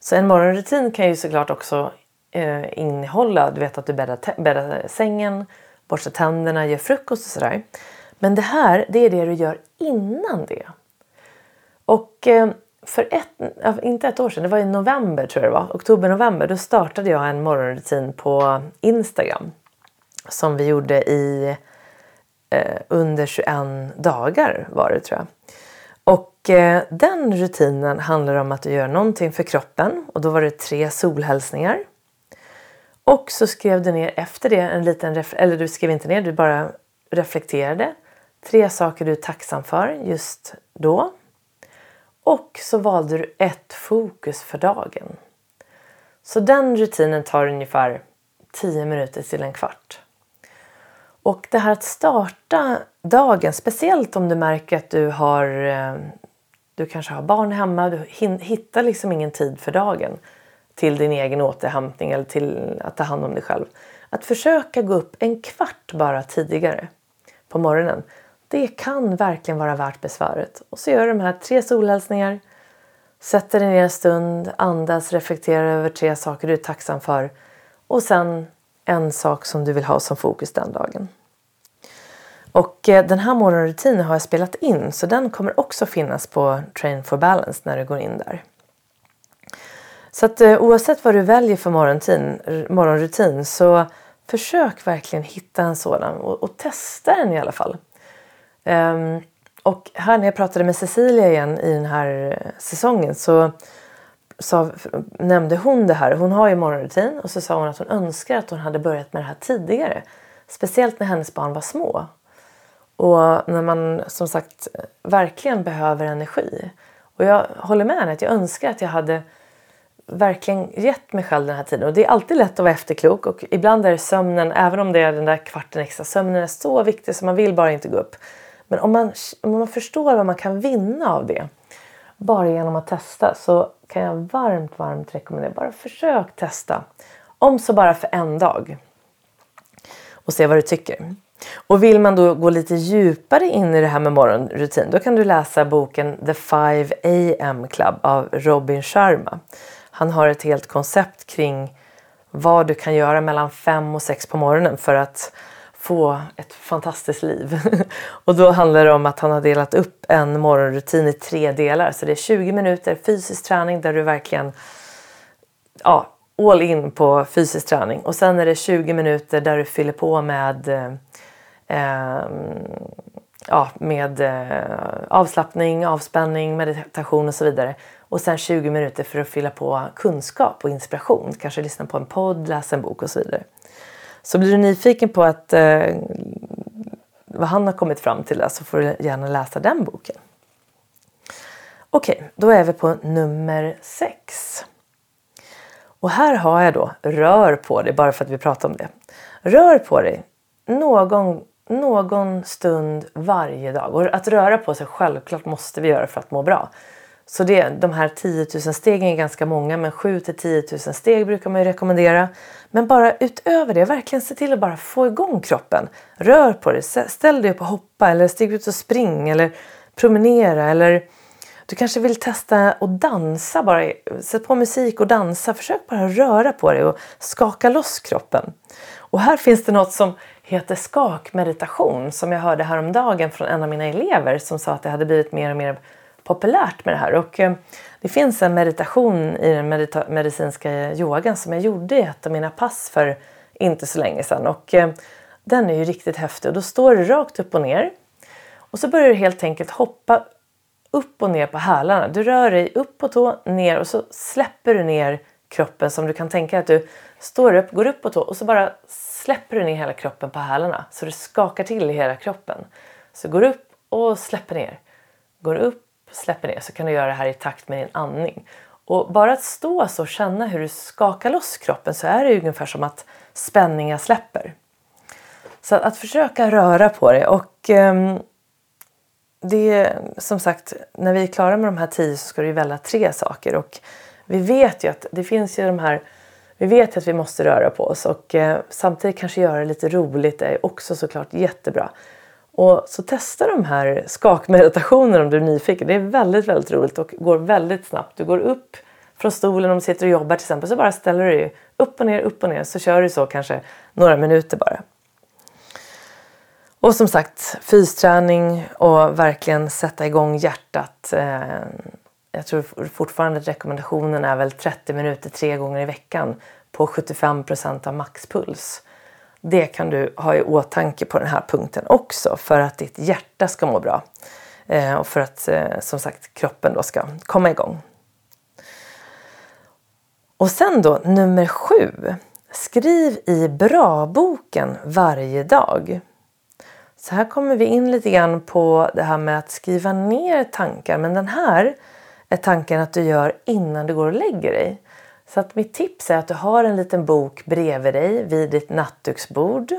Så en morgonrutin kan ju såklart också eh, innehålla, du vet att du bäddar, bäddar sängen, borstar tänderna, gör frukost och sådär. Men det här, det är det du gör innan det. Och eh, för ett, inte ett år sedan, det var i november tror jag det var, oktober-november, då startade jag en morgonrutin på Instagram. Som vi gjorde i eh, under 21 dagar var det tror jag. Och eh, den rutinen handlar om att du gör någonting för kroppen och då var det tre solhälsningar. Och så skrev du ner efter det en liten, eller du skrev inte ner, du bara reflekterade. Tre saker du är tacksam för just då. Och så valde du ett fokus för dagen. Så den rutinen tar ungefär 10 minuter till en kvart. Och det här att starta dagen, speciellt om du märker att du har eh, du kanske har barn hemma, du hittar liksom ingen tid för dagen till din egen återhämtning eller till att ta hand om dig själv. Att försöka gå upp en kvart bara tidigare på morgonen. Det kan verkligen vara värt besväret. Och så gör du de här tre solhälsningar. Sätter dig ner en stund, andas, reflekterar över tre saker du är tacksam för. Och sen en sak som du vill ha som fokus den dagen. Och eh, den här morgonrutinen har jag spelat in så den kommer också finnas på Train for Balance när du går in där. Så att eh, oavsett vad du väljer för morgonrutin, morgonrutin så försök verkligen hitta en sådan och, och testa den i alla fall. Um, och här när jag pratade med Cecilia igen i den här eh, säsongen så sa, nämnde hon det här. Hon har ju morgonrutin och så sa hon att hon önskar att hon hade börjat med det här tidigare. Speciellt när hennes barn var små. Och när man som sagt verkligen behöver energi. Och jag håller med henne att jag önskar att jag hade verkligen gett mig själv den här tiden. Och det är alltid lätt att vara efterklok och ibland är sömnen, även om det är den där kvarten extra, sömnen är så viktig så man vill bara inte gå upp. Men om man, om man förstår vad man kan vinna av det bara genom att testa så kan jag varmt, varmt rekommendera. Bara försök testa. Om så bara för en dag. Och se vad du tycker. Och vill man då gå lite djupare in i det här med morgonrutin då kan du läsa boken The 5 AM Club av Robin Sharma. Han har ett helt koncept kring vad du kan göra mellan 5 och 6 på morgonen för att få ett fantastiskt liv. (laughs) och då handlar det om att han har delat upp en morgonrutin i tre delar. Så det är 20 minuter fysisk träning där du verkligen ja, all in på fysisk träning. Och sen är det 20 minuter där du fyller på med eh, ehm, ja, med eh, avslappning, avspänning, meditation och så vidare. Och sen 20 minuter för att fylla på kunskap och inspiration. Kanske lyssna på en podd, läsa en bok och så vidare. Så blir du nyfiken på att, eh, vad han har kommit fram till så får du gärna läsa den boken. Okej, okay, då är vi på nummer sex. Och här har jag då rör på dig, bara för att vi pratar om det. Rör på dig någon, någon stund varje dag. Och att röra på sig självklart måste vi göra för att må bra. Så det, de här 10 000 stegen är ganska många men 7 till 10 000 steg brukar man ju rekommendera. Men bara utöver det, verkligen se till att bara få igång kroppen. Rör på dig, ställ dig upp och hoppa eller stig ut och spring eller promenera eller du kanske vill testa att dansa bara. Sätt på musik och dansa. Försök bara röra på dig och skaka loss kroppen. Och här finns det något som heter skakmeditation som jag hörde häromdagen från en av mina elever som sa att det hade blivit mer och mer populärt med det här. Och eh, det finns en meditation i den medita medicinska yogan som jag gjorde i ett av mina pass för inte så länge sedan. Och eh, den är ju riktigt häftig. Och då står du rakt upp och ner. Och så börjar du helt enkelt hoppa upp och ner på hälarna. Du rör dig upp på tå, ner och så släpper du ner kroppen som du kan tänka att du står upp, går upp på tå och så bara släpper du ner hela kroppen på hälarna så det skakar till i hela kroppen. Så går upp och släpper ner. Går upp släpper ner så kan du göra det här i takt med din andning. Och bara att stå så och känna hur du skakar loss kroppen så är det ungefär som att spänningar släpper. Så att, att försöka röra på det och eh, det är som sagt när vi är klara med de här tio så ska du välja tre saker och vi vet ju att det finns ju de här vi vet att vi måste röra på oss och eh, samtidigt kanske göra det lite roligt är också såklart jättebra. Och så testa de här skakmeditationerna om du är nyfiken. Det är väldigt, väldigt roligt och går väldigt snabbt. Du går upp från stolen om du sitter och jobbar till exempel så bara ställer du dig upp och ner, upp och ner så kör du så kanske några minuter bara. Och som sagt fysträning och verkligen sätta igång hjärtat. Eh, jag tror fortfarande att rekommendationen är väl 30 minuter tre gånger i veckan på 75 procent av maxpuls. Det kan du ha i åtanke på den här punkten också för att ditt hjärta ska må bra. Eh, och för att eh, som sagt kroppen då ska komma igång. Och sen då nummer sju. Skriv i bra-boken varje dag. Så här kommer vi in lite grann på det här med att skriva ner tankar. Men den här är tanken att du gör innan du går och lägger dig. Så att mitt tips är att du har en liten bok bredvid dig vid ditt nattduksbord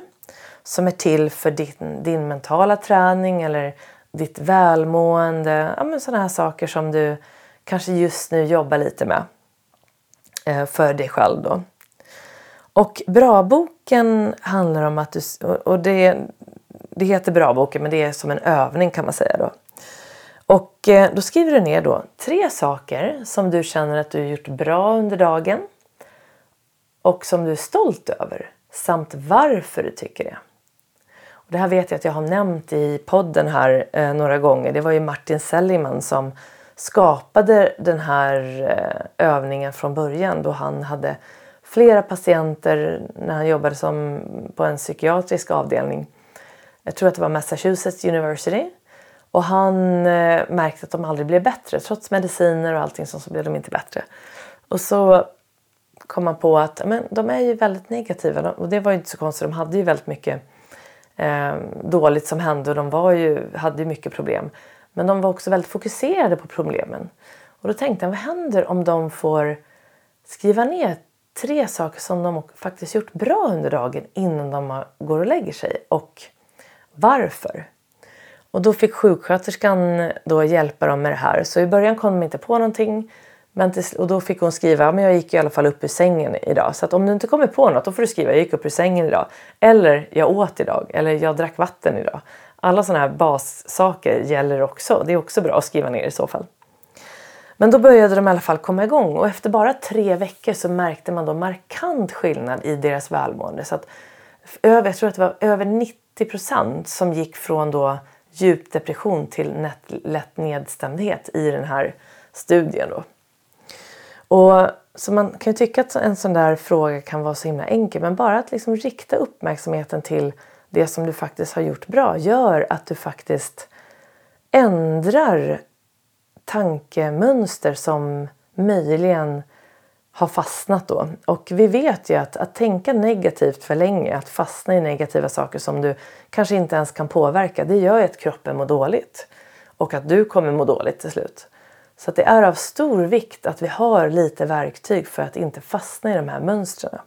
som är till för din, din mentala träning eller ditt välmående. Ja, men sådana här saker som du kanske just nu jobbar lite med eh, för dig själv. Då. Och bra-boken handlar om att du... Och det, det heter Bra-boken men det är som en övning kan man säga då. Och eh, då skriver du ner då tre saker som du känner att du har gjort bra under dagen och som du är stolt över samt varför du tycker det. Och det här vet jag att jag har nämnt i podden här eh, några gånger. Det var ju Martin Seligman som skapade den här eh, övningen från början då han hade flera patienter när han jobbade som på en psykiatrisk avdelning. Jag tror att det var Massachusetts University. Och han eh, märkte att de aldrig blev bättre. Trots mediciner och allting så blev de inte bättre. Och så kom man på att men, de är ju väldigt negativa. Och det var ju inte så konstigt. De hade ju väldigt mycket eh, dåligt som hände och de var ju, hade ju mycket problem. Men de var också väldigt fokuserade på problemen. Och då tänkte han, vad händer om de får skriva ner tre saker som de faktiskt gjort bra under dagen innan de går och lägger sig och varför. Och då fick sjuksköterskan då hjälpa dem med det här. Så i början kom de inte på någonting. Men till, och då fick hon skriva, men jag gick i alla fall upp ur sängen idag. Så att om du inte kommer på något, då får du skriva, jag gick upp ur sängen idag. Eller jag åt idag. Eller jag drack vatten idag. Alla sådana här bassaker gäller också. Det är också bra att skriva ner i så fall. Men då började de i alla fall komma igång och efter bara tre veckor så märkte man då markant skillnad i deras välmående. Så att över, jag tror att det var över 90 procent som gick från då djup depression till lätt nedstämdhet i den här studien. Då. Och, så man kan ju tycka att en sån där fråga kan vara så himla enkel men bara att liksom rikta uppmärksamheten till det som du faktiskt har gjort bra gör att du faktiskt ändrar tankemönster som möjligen har fastnat då. Och vi vet ju att, att tänka negativt för länge, att fastna i negativa saker som du kanske inte ens kan påverka, det gör ju att kroppen mår dåligt. Och att du kommer må dåligt till slut. Så det är av stor vikt att vi har lite verktyg för att inte fastna i de här mönstren.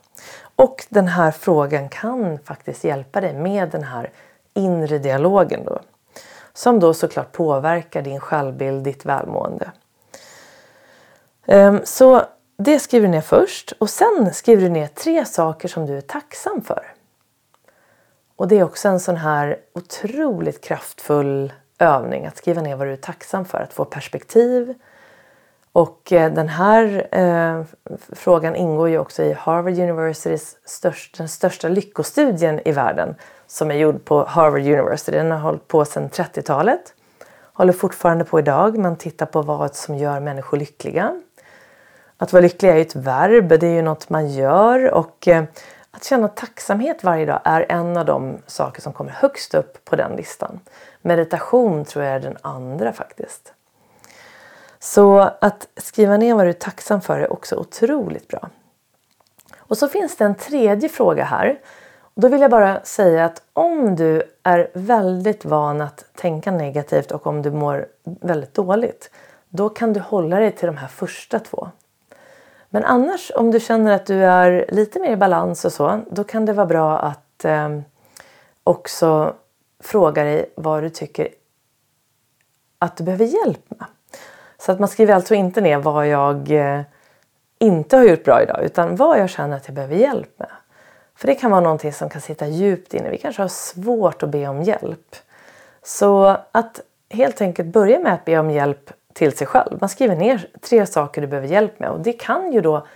Och den här frågan kan faktiskt hjälpa dig med den här inre dialogen då. Som då såklart påverkar din självbild, ditt välmående. Ehm, så det skriver du ner först och sen skriver du ner tre saker som du är tacksam för. Och det är också en sån här otroligt kraftfull övning att skriva ner vad du är tacksam för, att få perspektiv. Och eh, den här eh, frågan ingår ju också i Harvard Universitys största, den största lyckostudien i världen som är gjord på Harvard University. Den har hållit på sedan 30-talet. Håller fortfarande på idag. Man tittar på vad som gör människor lyckliga. Att vara lycklig är ju ett verb, det är ju något man gör och eh, att känna tacksamhet varje dag är en av de saker som kommer högst upp på den listan. Meditation tror jag är den andra faktiskt. Så att skriva ner vad du är tacksam för är också otroligt bra. Och så finns det en tredje fråga här. Då vill jag bara säga att om du är väldigt van att tänka negativt och om du mår väldigt dåligt, då kan du hålla dig till de här första två. Men annars om du känner att du är lite mer i balans och så, då kan det vara bra att eh, också fråga dig vad du tycker att du behöver hjälp med. Så att man skriver alltså inte ner vad jag eh, inte har gjort bra idag utan vad jag känner att jag behöver hjälp med. För det kan vara någonting som kan sitta djupt inne. Vi kanske har svårt att be om hjälp. Så att helt enkelt börja med att be om hjälp till sig själv. Man skriver ner tre saker du behöver hjälp med och det kan ju då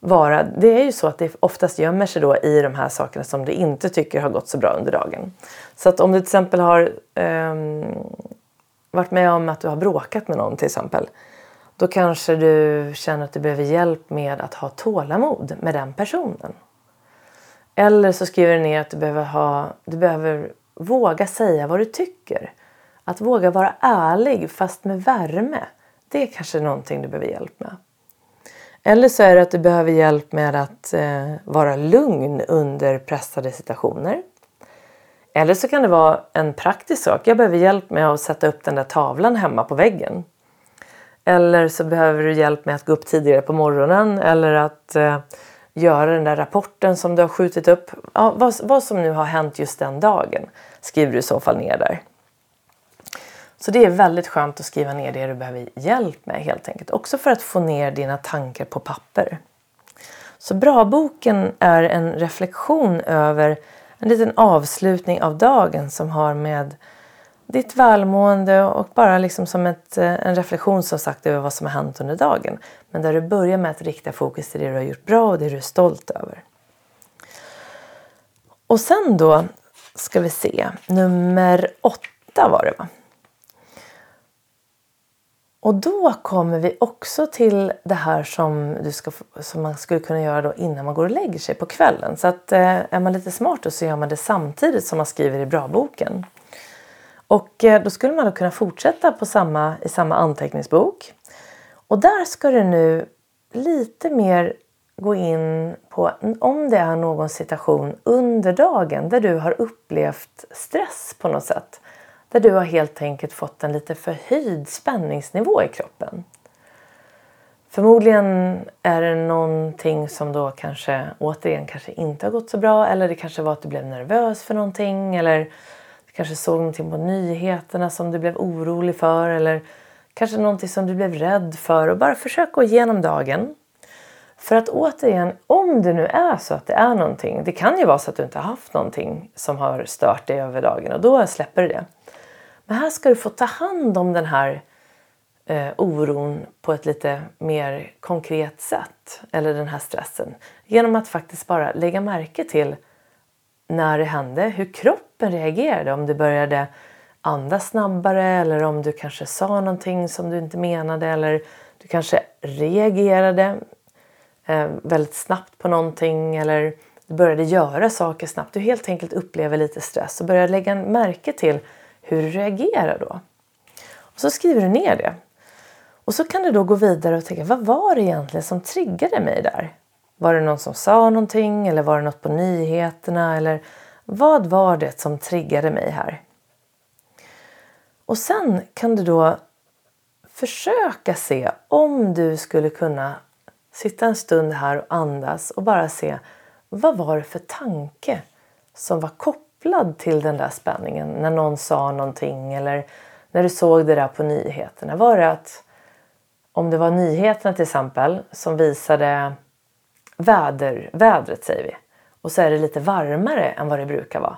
vara, det är ju så att det oftast gömmer sig då i de här sakerna som du inte tycker har gått så bra under dagen. Så att om du till exempel har eh, varit med om att du har bråkat med någon till exempel. Då kanske du känner att du behöver hjälp med att ha tålamod med den personen. Eller så skriver du ner att du behöver, ha, du behöver våga säga vad du tycker. Att våga vara ärlig fast med värme. Det är kanske någonting du behöver hjälp med. Eller så är det att du behöver hjälp med att eh, vara lugn under pressade situationer. Eller så kan det vara en praktisk sak. Jag behöver hjälp med att sätta upp den där tavlan hemma på väggen. Eller så behöver du hjälp med att gå upp tidigare på morgonen eller att eh, göra den där rapporten som du har skjutit upp. Ja, vad, vad som nu har hänt just den dagen skriver du i så fall ner där. Så det är väldigt skönt att skriva ner det du behöver hjälp med helt enkelt. Också för att få ner dina tankar på papper. Så Bra-boken är en reflektion över en liten avslutning av dagen som har med ditt välmående och bara liksom som ett, eh, en reflektion som sagt över vad som har hänt under dagen. Men där du börjar med att rikta fokus till det du har gjort bra och det du är stolt över. Och sen då ska vi se, nummer åtta var det va? Och då kommer vi också till det här som, du ska, som man skulle kunna göra då innan man går och lägger sig på kvällen. Så att, eh, är man lite smart då så gör man det samtidigt som man skriver i bra-boken. Och eh, då skulle man då kunna fortsätta på samma, i samma anteckningsbok. Och där ska du nu lite mer gå in på om det är någon situation under dagen där du har upplevt stress på något sätt. Där du har helt enkelt fått en lite förhöjd spänningsnivå i kroppen. Förmodligen är det någonting som då kanske återigen kanske inte har gått så bra eller det kanske var att du blev nervös för någonting eller du kanske såg någonting på nyheterna som du blev orolig för eller kanske någonting som du blev rädd för och bara försök gå igenom dagen. För att återigen, om det nu är så att det är någonting, det kan ju vara så att du inte har haft någonting som har stört dig över dagen och då släpper du det. Men här ska du få ta hand om den här eh, oron på ett lite mer konkret sätt. Eller den här stressen. Genom att faktiskt bara lägga märke till när det hände, hur kroppen reagerade. Om du började andas snabbare eller om du kanske sa någonting som du inte menade eller du kanske reagerade eh, väldigt snabbt på någonting eller du började göra saker snabbt. Du helt enkelt upplever lite stress och börjar lägga märke till hur du reagerar då. Och så skriver du ner det. Och så kan du då gå vidare och tänka, vad var det egentligen som triggade mig där? Var det någon som sa någonting eller var det något på nyheterna? Eller vad var det som triggade mig här? Och sen kan du då försöka se om du skulle kunna sitta en stund här och andas och bara se vad var det för tanke som var kopplad kopplad till den där spänningen när någon sa någonting eller när du såg det där på nyheterna? Var det att om det var nyheterna till exempel som visade väder, vädret säger vi och så är det lite varmare än vad det brukar vara.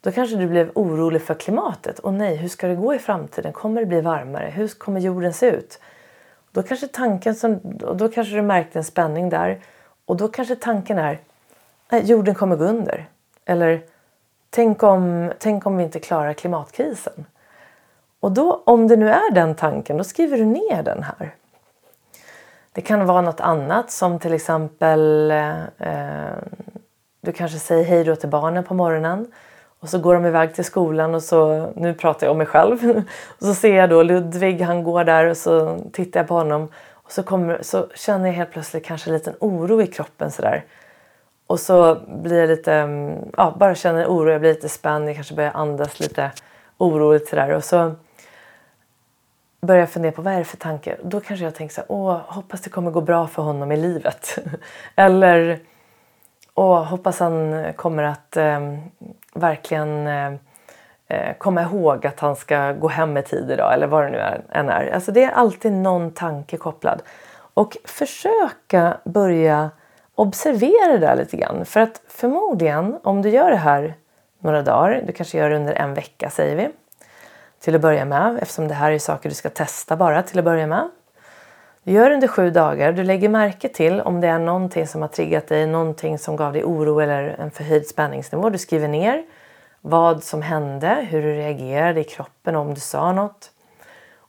Då kanske du blev orolig för klimatet. Och nej, hur ska det gå i framtiden? Kommer det bli varmare? Hur kommer jorden se ut? Då kanske tanken som, då kanske du märkte en spänning där och då kanske tanken är nej, jorden kommer gå under. Eller Tänk om, tänk om vi inte klarar klimatkrisen. Och då, om det nu är den tanken, då skriver du ner den här. Det kan vara något annat som till exempel eh, du kanske säger hej då till barnen på morgonen och så går de iväg till skolan och så, nu pratar jag om mig själv, (laughs) och så ser jag då Ludvig, han går där och så tittar jag på honom och så, kommer, så känner jag helt plötsligt kanske en liten oro i kroppen sådär. Och så blir jag lite, mm, ja, bara känner oro, jag blir lite spänd, jag kanske börjar andas lite oroligt sådär. Och så börjar jag fundera på vad är det för tanke? Då kanske jag tänker så här, åh, hoppas det kommer gå bra för honom i livet. (laughs) Eller, åh, hoppas han kommer att ehm, eh, verkligen eh, komma ihåg att han ska gå hem i tid idag. Eller vad det nu än är. Alltså det är alltid någon tanke kopplad. Och försöka börja observera det där lite grann. För att förmodligen, om du gör det här några dagar, du kanske gör det under en vecka säger vi, till att börja med, eftersom det här är saker du ska testa bara till att börja med. Du gör det under sju dagar, du lägger märke till om det är någonting som har triggat dig, någonting som gav dig oro eller en förhöjd spänningsnivå. Du skriver ner vad som hände, hur du reagerade i kroppen, om du sa något.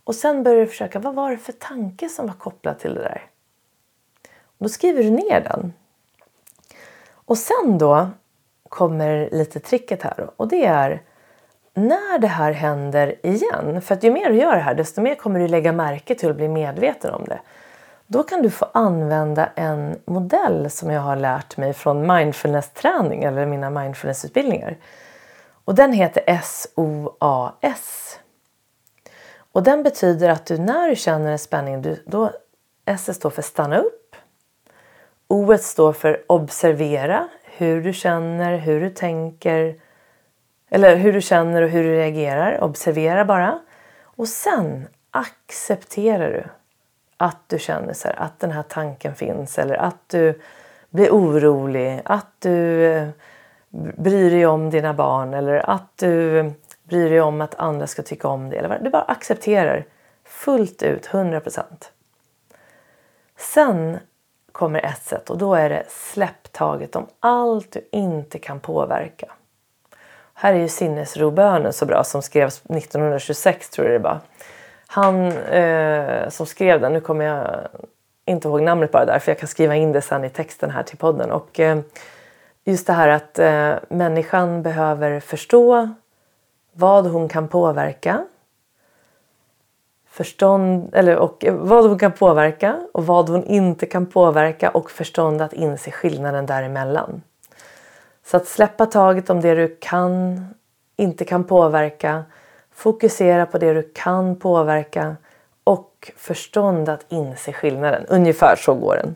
Och sen börjar du försöka, vad var det för tanke som var kopplad till det där? Då skriver du ner den. Och sen då kommer lite tricket här och det är när det här händer igen, för att ju mer du gör det här desto mer kommer du lägga märke till och bli medveten om det. Då kan du få använda en modell som jag har lärt mig från mindfulness-träning eller mina mindfulness-utbildningar. Och den heter SOAS. Och den betyder att du när du känner en spänning, du, då S står för stanna upp O står för observera hur du känner, hur du tänker eller hur du känner och hur du reagerar. Observera bara. Och sen accepterar du att du känner så här, att den här tanken finns eller att du blir orolig, att du eh, bryr dig om dina barn eller att du bryr dig om att andra ska tycka om dig. Eller du bara accepterar fullt ut, 100%. Sen kommer ett sätt och då är det släpp taget om allt du inte kan påverka. Här är ju sinnesrobönen så bra som skrevs 1926 tror jag det var. Han eh, som skrev den, nu kommer jag inte ihåg namnet bara där för jag kan skriva in det sen i texten här till podden. Och eh, just det här att eh, människan behöver förstå vad hon kan påverka. Förstånd, eller, och vad hon kan påverka och vad hon inte kan påverka och förstånd att inse skillnaden däremellan. Så att släppa taget om det du kan, inte kan påverka, fokusera på det du kan påverka och förstånd att inse skillnaden. Ungefär så går den.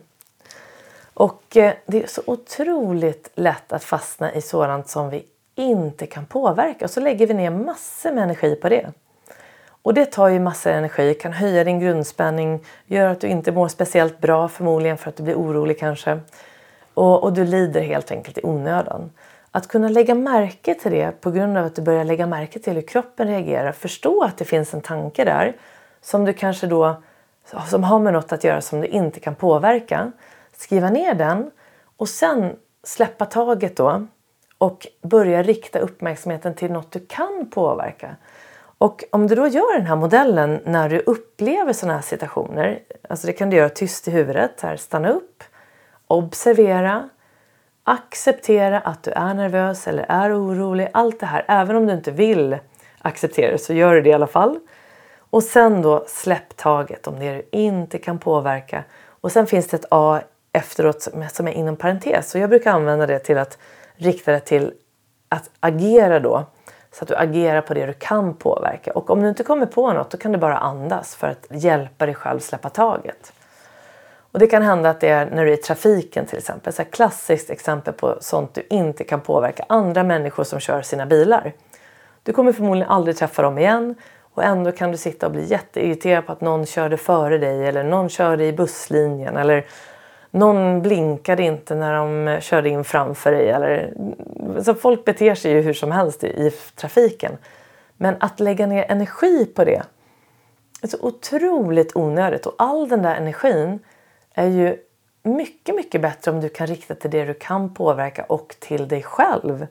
Och eh, det är så otroligt lätt att fastna i sådant som vi inte kan påverka och så lägger vi ner massor med energi på det. Och det tar ju massor energi, kan höja din grundspänning, gör att du inte mår speciellt bra förmodligen för att du blir orolig kanske. Och, och du lider helt enkelt i onödan. Att kunna lägga märke till det på grund av att du börjar lägga märke till hur kroppen reagerar, förstå att det finns en tanke där som du kanske då som har med något att göra som du inte kan påverka. Skriva ner den och sen släppa taget då och börja rikta uppmärksamheten till något du kan påverka. Och om du då gör den här modellen när du upplever sådana här situationer, alltså det kan du göra tyst i huvudet, här, stanna upp, observera, acceptera att du är nervös eller är orolig, allt det här, även om du inte vill acceptera det så gör du det i alla fall. Och sen då släpp taget om det du inte kan påverka. Och sen finns det ett A efteråt som är inom parentes. Så jag brukar använda det till att rikta det till att agera då. Så att du agerar på det du kan påverka. Och om du inte kommer på något då kan du bara andas för att hjälpa dig själv släppa taget. Och det kan hända att det är när du är i trafiken till exempel. Så ett klassiskt exempel på sånt du inte kan påverka. Andra människor som kör sina bilar. Du kommer förmodligen aldrig träffa dem igen. Och ändå kan du sitta och bli jätteirriterad på att någon körde före dig eller någon körde i busslinjen eller någon blinkade inte när de körde in framför dig. Eller, så folk beter sig ju hur som helst i, i trafiken. Men att lägga ner energi på det är så otroligt onödigt och all den där energin är ju mycket, mycket bättre om du kan rikta till det du kan påverka och till dig själv.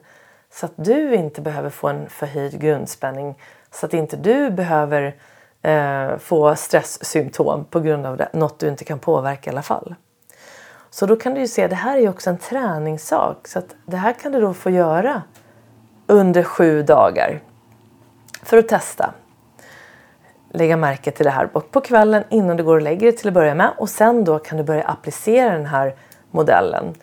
Så att du inte behöver få en förhöjd grundspänning. Så att inte du behöver eh, få stresssymptom på grund av det, något du inte kan påverka i alla fall. Så då kan du ju se, det här är ju också en träningssak. Så att det här kan du då få göra under sju dagar. För att testa. Lägga märke till det här på kvällen innan du går och lägger dig till att börja med. Och sen då kan du börja applicera den här modellen.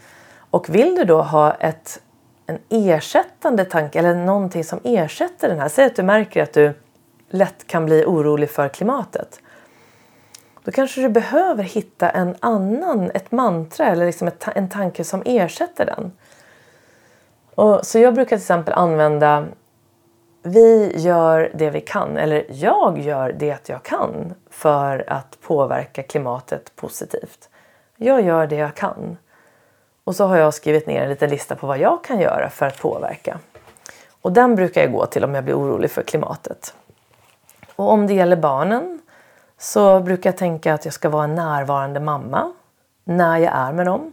Och vill du då ha ett, en ersättande tanke eller någonting som ersätter den här. Säg att du märker att du lätt kan bli orolig för klimatet. Då kanske du behöver hitta en annan, ett mantra eller liksom ett, en tanke som ersätter den. Och, så jag brukar till exempel använda vi gör det vi kan, eller jag gör det jag kan för att påverka klimatet positivt. Jag gör det jag kan. Och så har jag skrivit ner en liten lista på vad jag kan göra för att påverka. Och den brukar jag gå till om jag blir orolig för klimatet. Och om det gäller barnen så brukar jag tänka att jag ska vara en närvarande mamma när jag är med dem.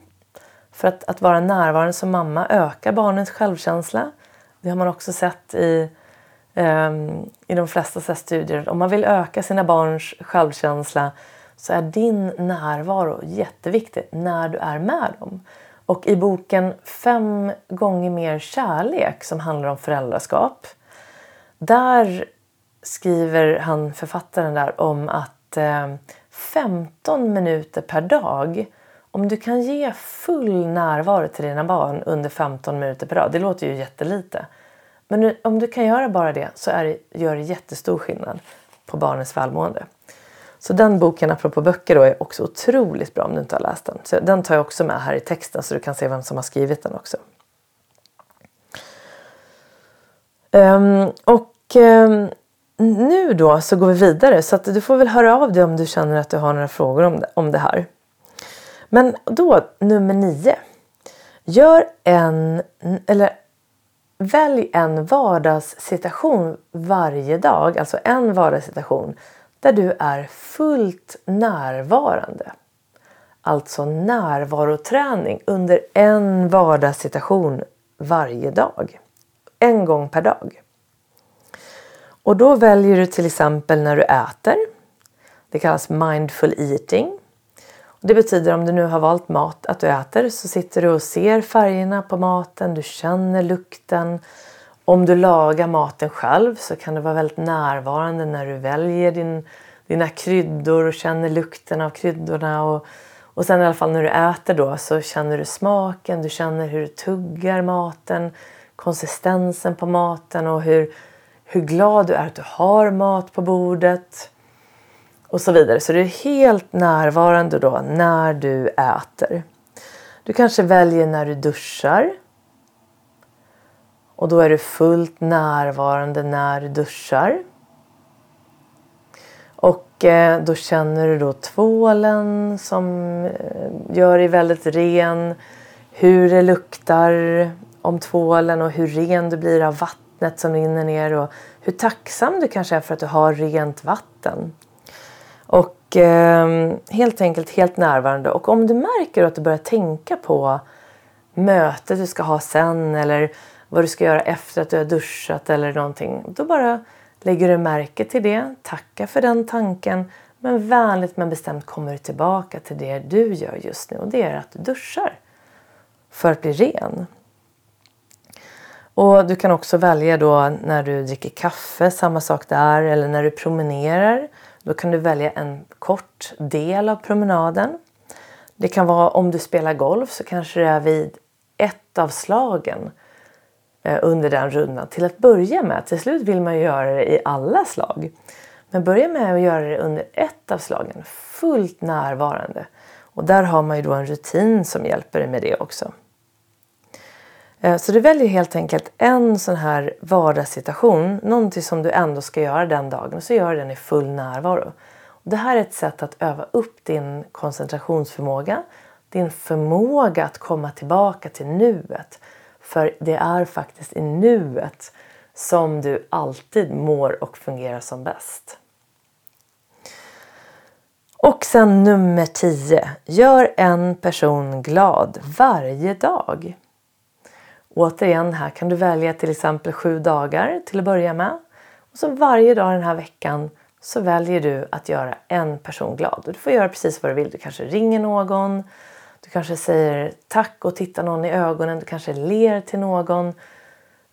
För att, att vara närvarande som mamma ökar barnens självkänsla. Det har man också sett i, um, i de flesta studier. Om man vill öka sina barns självkänsla så är din närvaro jätteviktig när du är med dem. Och i boken Fem gånger mer kärlek som handlar om föräldraskap. Där skriver han, författaren där, om att Eh, 15 minuter per dag om du kan ge full närvaro till dina barn under 15 minuter per dag, det låter ju jättelite. Men om du kan göra bara det så är det, gör det jättestor skillnad på barnens välmående. Så den boken, apropå böcker, då, är också otroligt bra om du inte har läst den. Så den tar jag också med här i texten så du kan se vem som har skrivit den också. Um, och um, nu då så går vi vidare så att du får väl höra av dig om du känner att du har några frågor om det, om det här. Men då nummer nio. Gör en, eller välj en vardagssituation varje dag, alltså en vardagssituation där du är fullt närvarande. Alltså närvaroträning under en vardagssituation varje dag. En gång per dag. Och då väljer du till exempel när du äter. Det kallas mindful eating. Det betyder om du nu har valt mat att du äter så sitter du och ser färgerna på maten, du känner lukten. Om du lagar maten själv så kan du vara väldigt närvarande när du väljer din, dina kryddor och känner lukten av kryddorna. Och, och sen i alla fall när du äter då så känner du smaken, du känner hur du tuggar maten, konsistensen på maten och hur, hur glad du är att du har mat på bordet och så vidare. Så du är helt närvarande då när du äter. Du kanske väljer när du duschar. Och då är du fullt närvarande när du duschar. Och eh, då känner du då tvålen som eh, gör dig väldigt ren. Hur det luktar om tvålen och hur ren du blir av vattnet som rinner ner. Och hur tacksam du kanske är för att du har rent vatten. Och eh, helt enkelt helt närvarande. Och om du märker att du börjar tänka på mötet du ska ha sen eller vad du ska göra efter att du har duschat eller någonting. Då bara lägger du märke till det, tackar för den tanken men vänligt men bestämt kommer du tillbaka till det du gör just nu och det är att du duschar för att bli ren. Och du kan också välja då när du dricker kaffe, samma sak där, eller när du promenerar då kan du välja en kort del av promenaden. Det kan vara om du spelar golf så kanske det är vid ett av slagen eh, under den rundan till att börja med. Till slut vill man ju göra det i alla slag. Men börja med att göra det under ett av slagen, fullt närvarande. Och där har man ju då en rutin som hjälper dig med det också. Eh, så du väljer helt enkelt en sån här vardagssituation, någonting som du ändå ska göra den dagen och så gör du den i full närvaro. Det här är ett sätt att öva upp din koncentrationsförmåga, din förmåga att komma tillbaka till nuet. För det är faktiskt i nuet som du alltid mår och fungerar som bäst. Och sen nummer 10. Gör en person glad varje dag. Återigen, här kan du välja till exempel sju dagar till att börja med. Och så varje dag den här veckan så väljer du att göra en person glad. Och du får göra precis vad du vill. Du kanske ringer någon, du kanske säger tack och tittar någon i ögonen, du kanske ler till någon.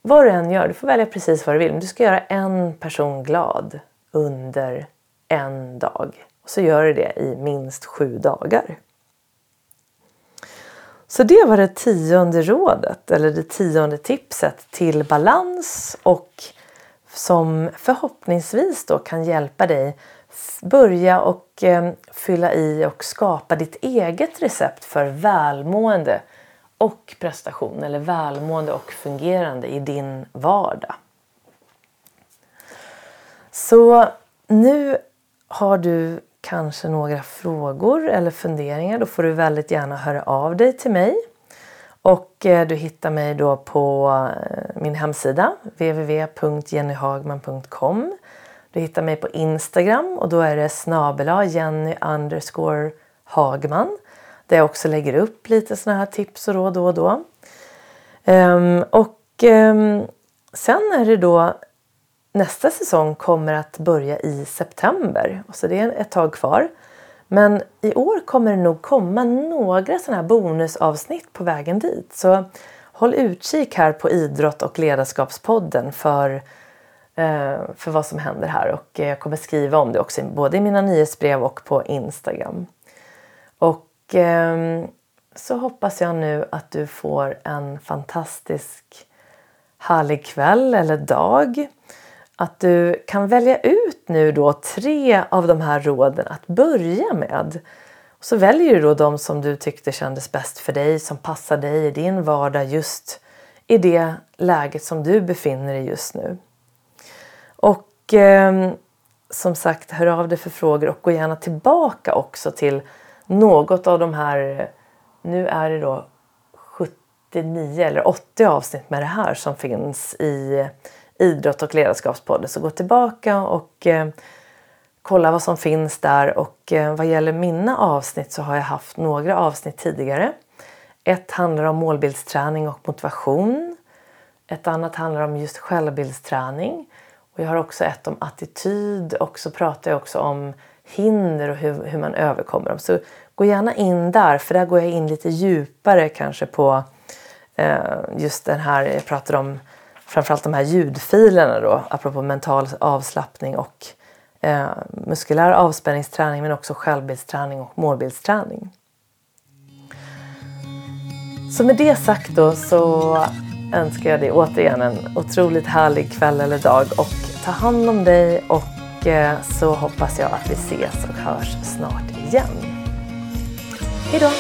Vad du än gör, du får välja precis vad du vill. Men du ska göra en person glad under en dag. Och så gör du det i minst sju dagar. Så det var det tionde rådet eller det tionde tipset till balans och som förhoppningsvis då kan hjälpa dig börja och eh, fylla i och skapa ditt eget recept för välmående och prestation eller välmående och fungerande i din vardag. Så nu har du kanske några frågor eller funderingar då får du väldigt gärna höra av dig till mig. Och eh, du hittar mig då på eh, min hemsida www.jennyhagman.com. Du hittar mig på Instagram och då är det snabela Jenny underscore Hagman. Där jag också lägger upp lite såna här tips och råd då och då. Ehm, och ehm, sen är det då nästa säsong kommer att börja i september. Så det är ett tag kvar. Men i år kommer det nog komma några sådana här bonusavsnitt på vägen dit. Så håll utkik här på Idrott och ledarskapspodden för, eh, för vad som händer här. Och eh, jag kommer skriva om det också både i mina nyhetsbrev och på Instagram. Och eh, så hoppas jag nu att du får en fantastisk härlig kväll eller dag att du kan välja ut nu då tre av de här råden att börja med. Och så väljer du då de som du tyckte kändes bäst för dig, som passar dig i din vardag just i det läget som du befinner dig just nu. Och eh, som sagt, hör av dig för frågor och gå gärna tillbaka också till något av de här, nu är det då 79 eller 80 avsnitt med det här som finns i Idrott och ledarskapspodden. Så gå tillbaka och eh, kolla vad som finns där. Och eh, vad gäller mina avsnitt så har jag haft några avsnitt tidigare. Ett handlar om målbildsträning och motivation. Ett annat handlar om just självbildsträning. Och jag har också ett om attityd och så pratar jag också om hinder och hur, hur man överkommer dem. Så gå gärna in där för där går jag in lite djupare kanske på eh, just den här, jag pratar om framförallt de här ljudfilerna då apropå mental avslappning och eh, muskulär avspänningsträning men också självbildsträning och målbildsträning. Så med det sagt då så önskar jag dig återigen en otroligt härlig kväll eller dag och ta hand om dig och eh, så hoppas jag att vi ses och hörs snart igen. Hejdå!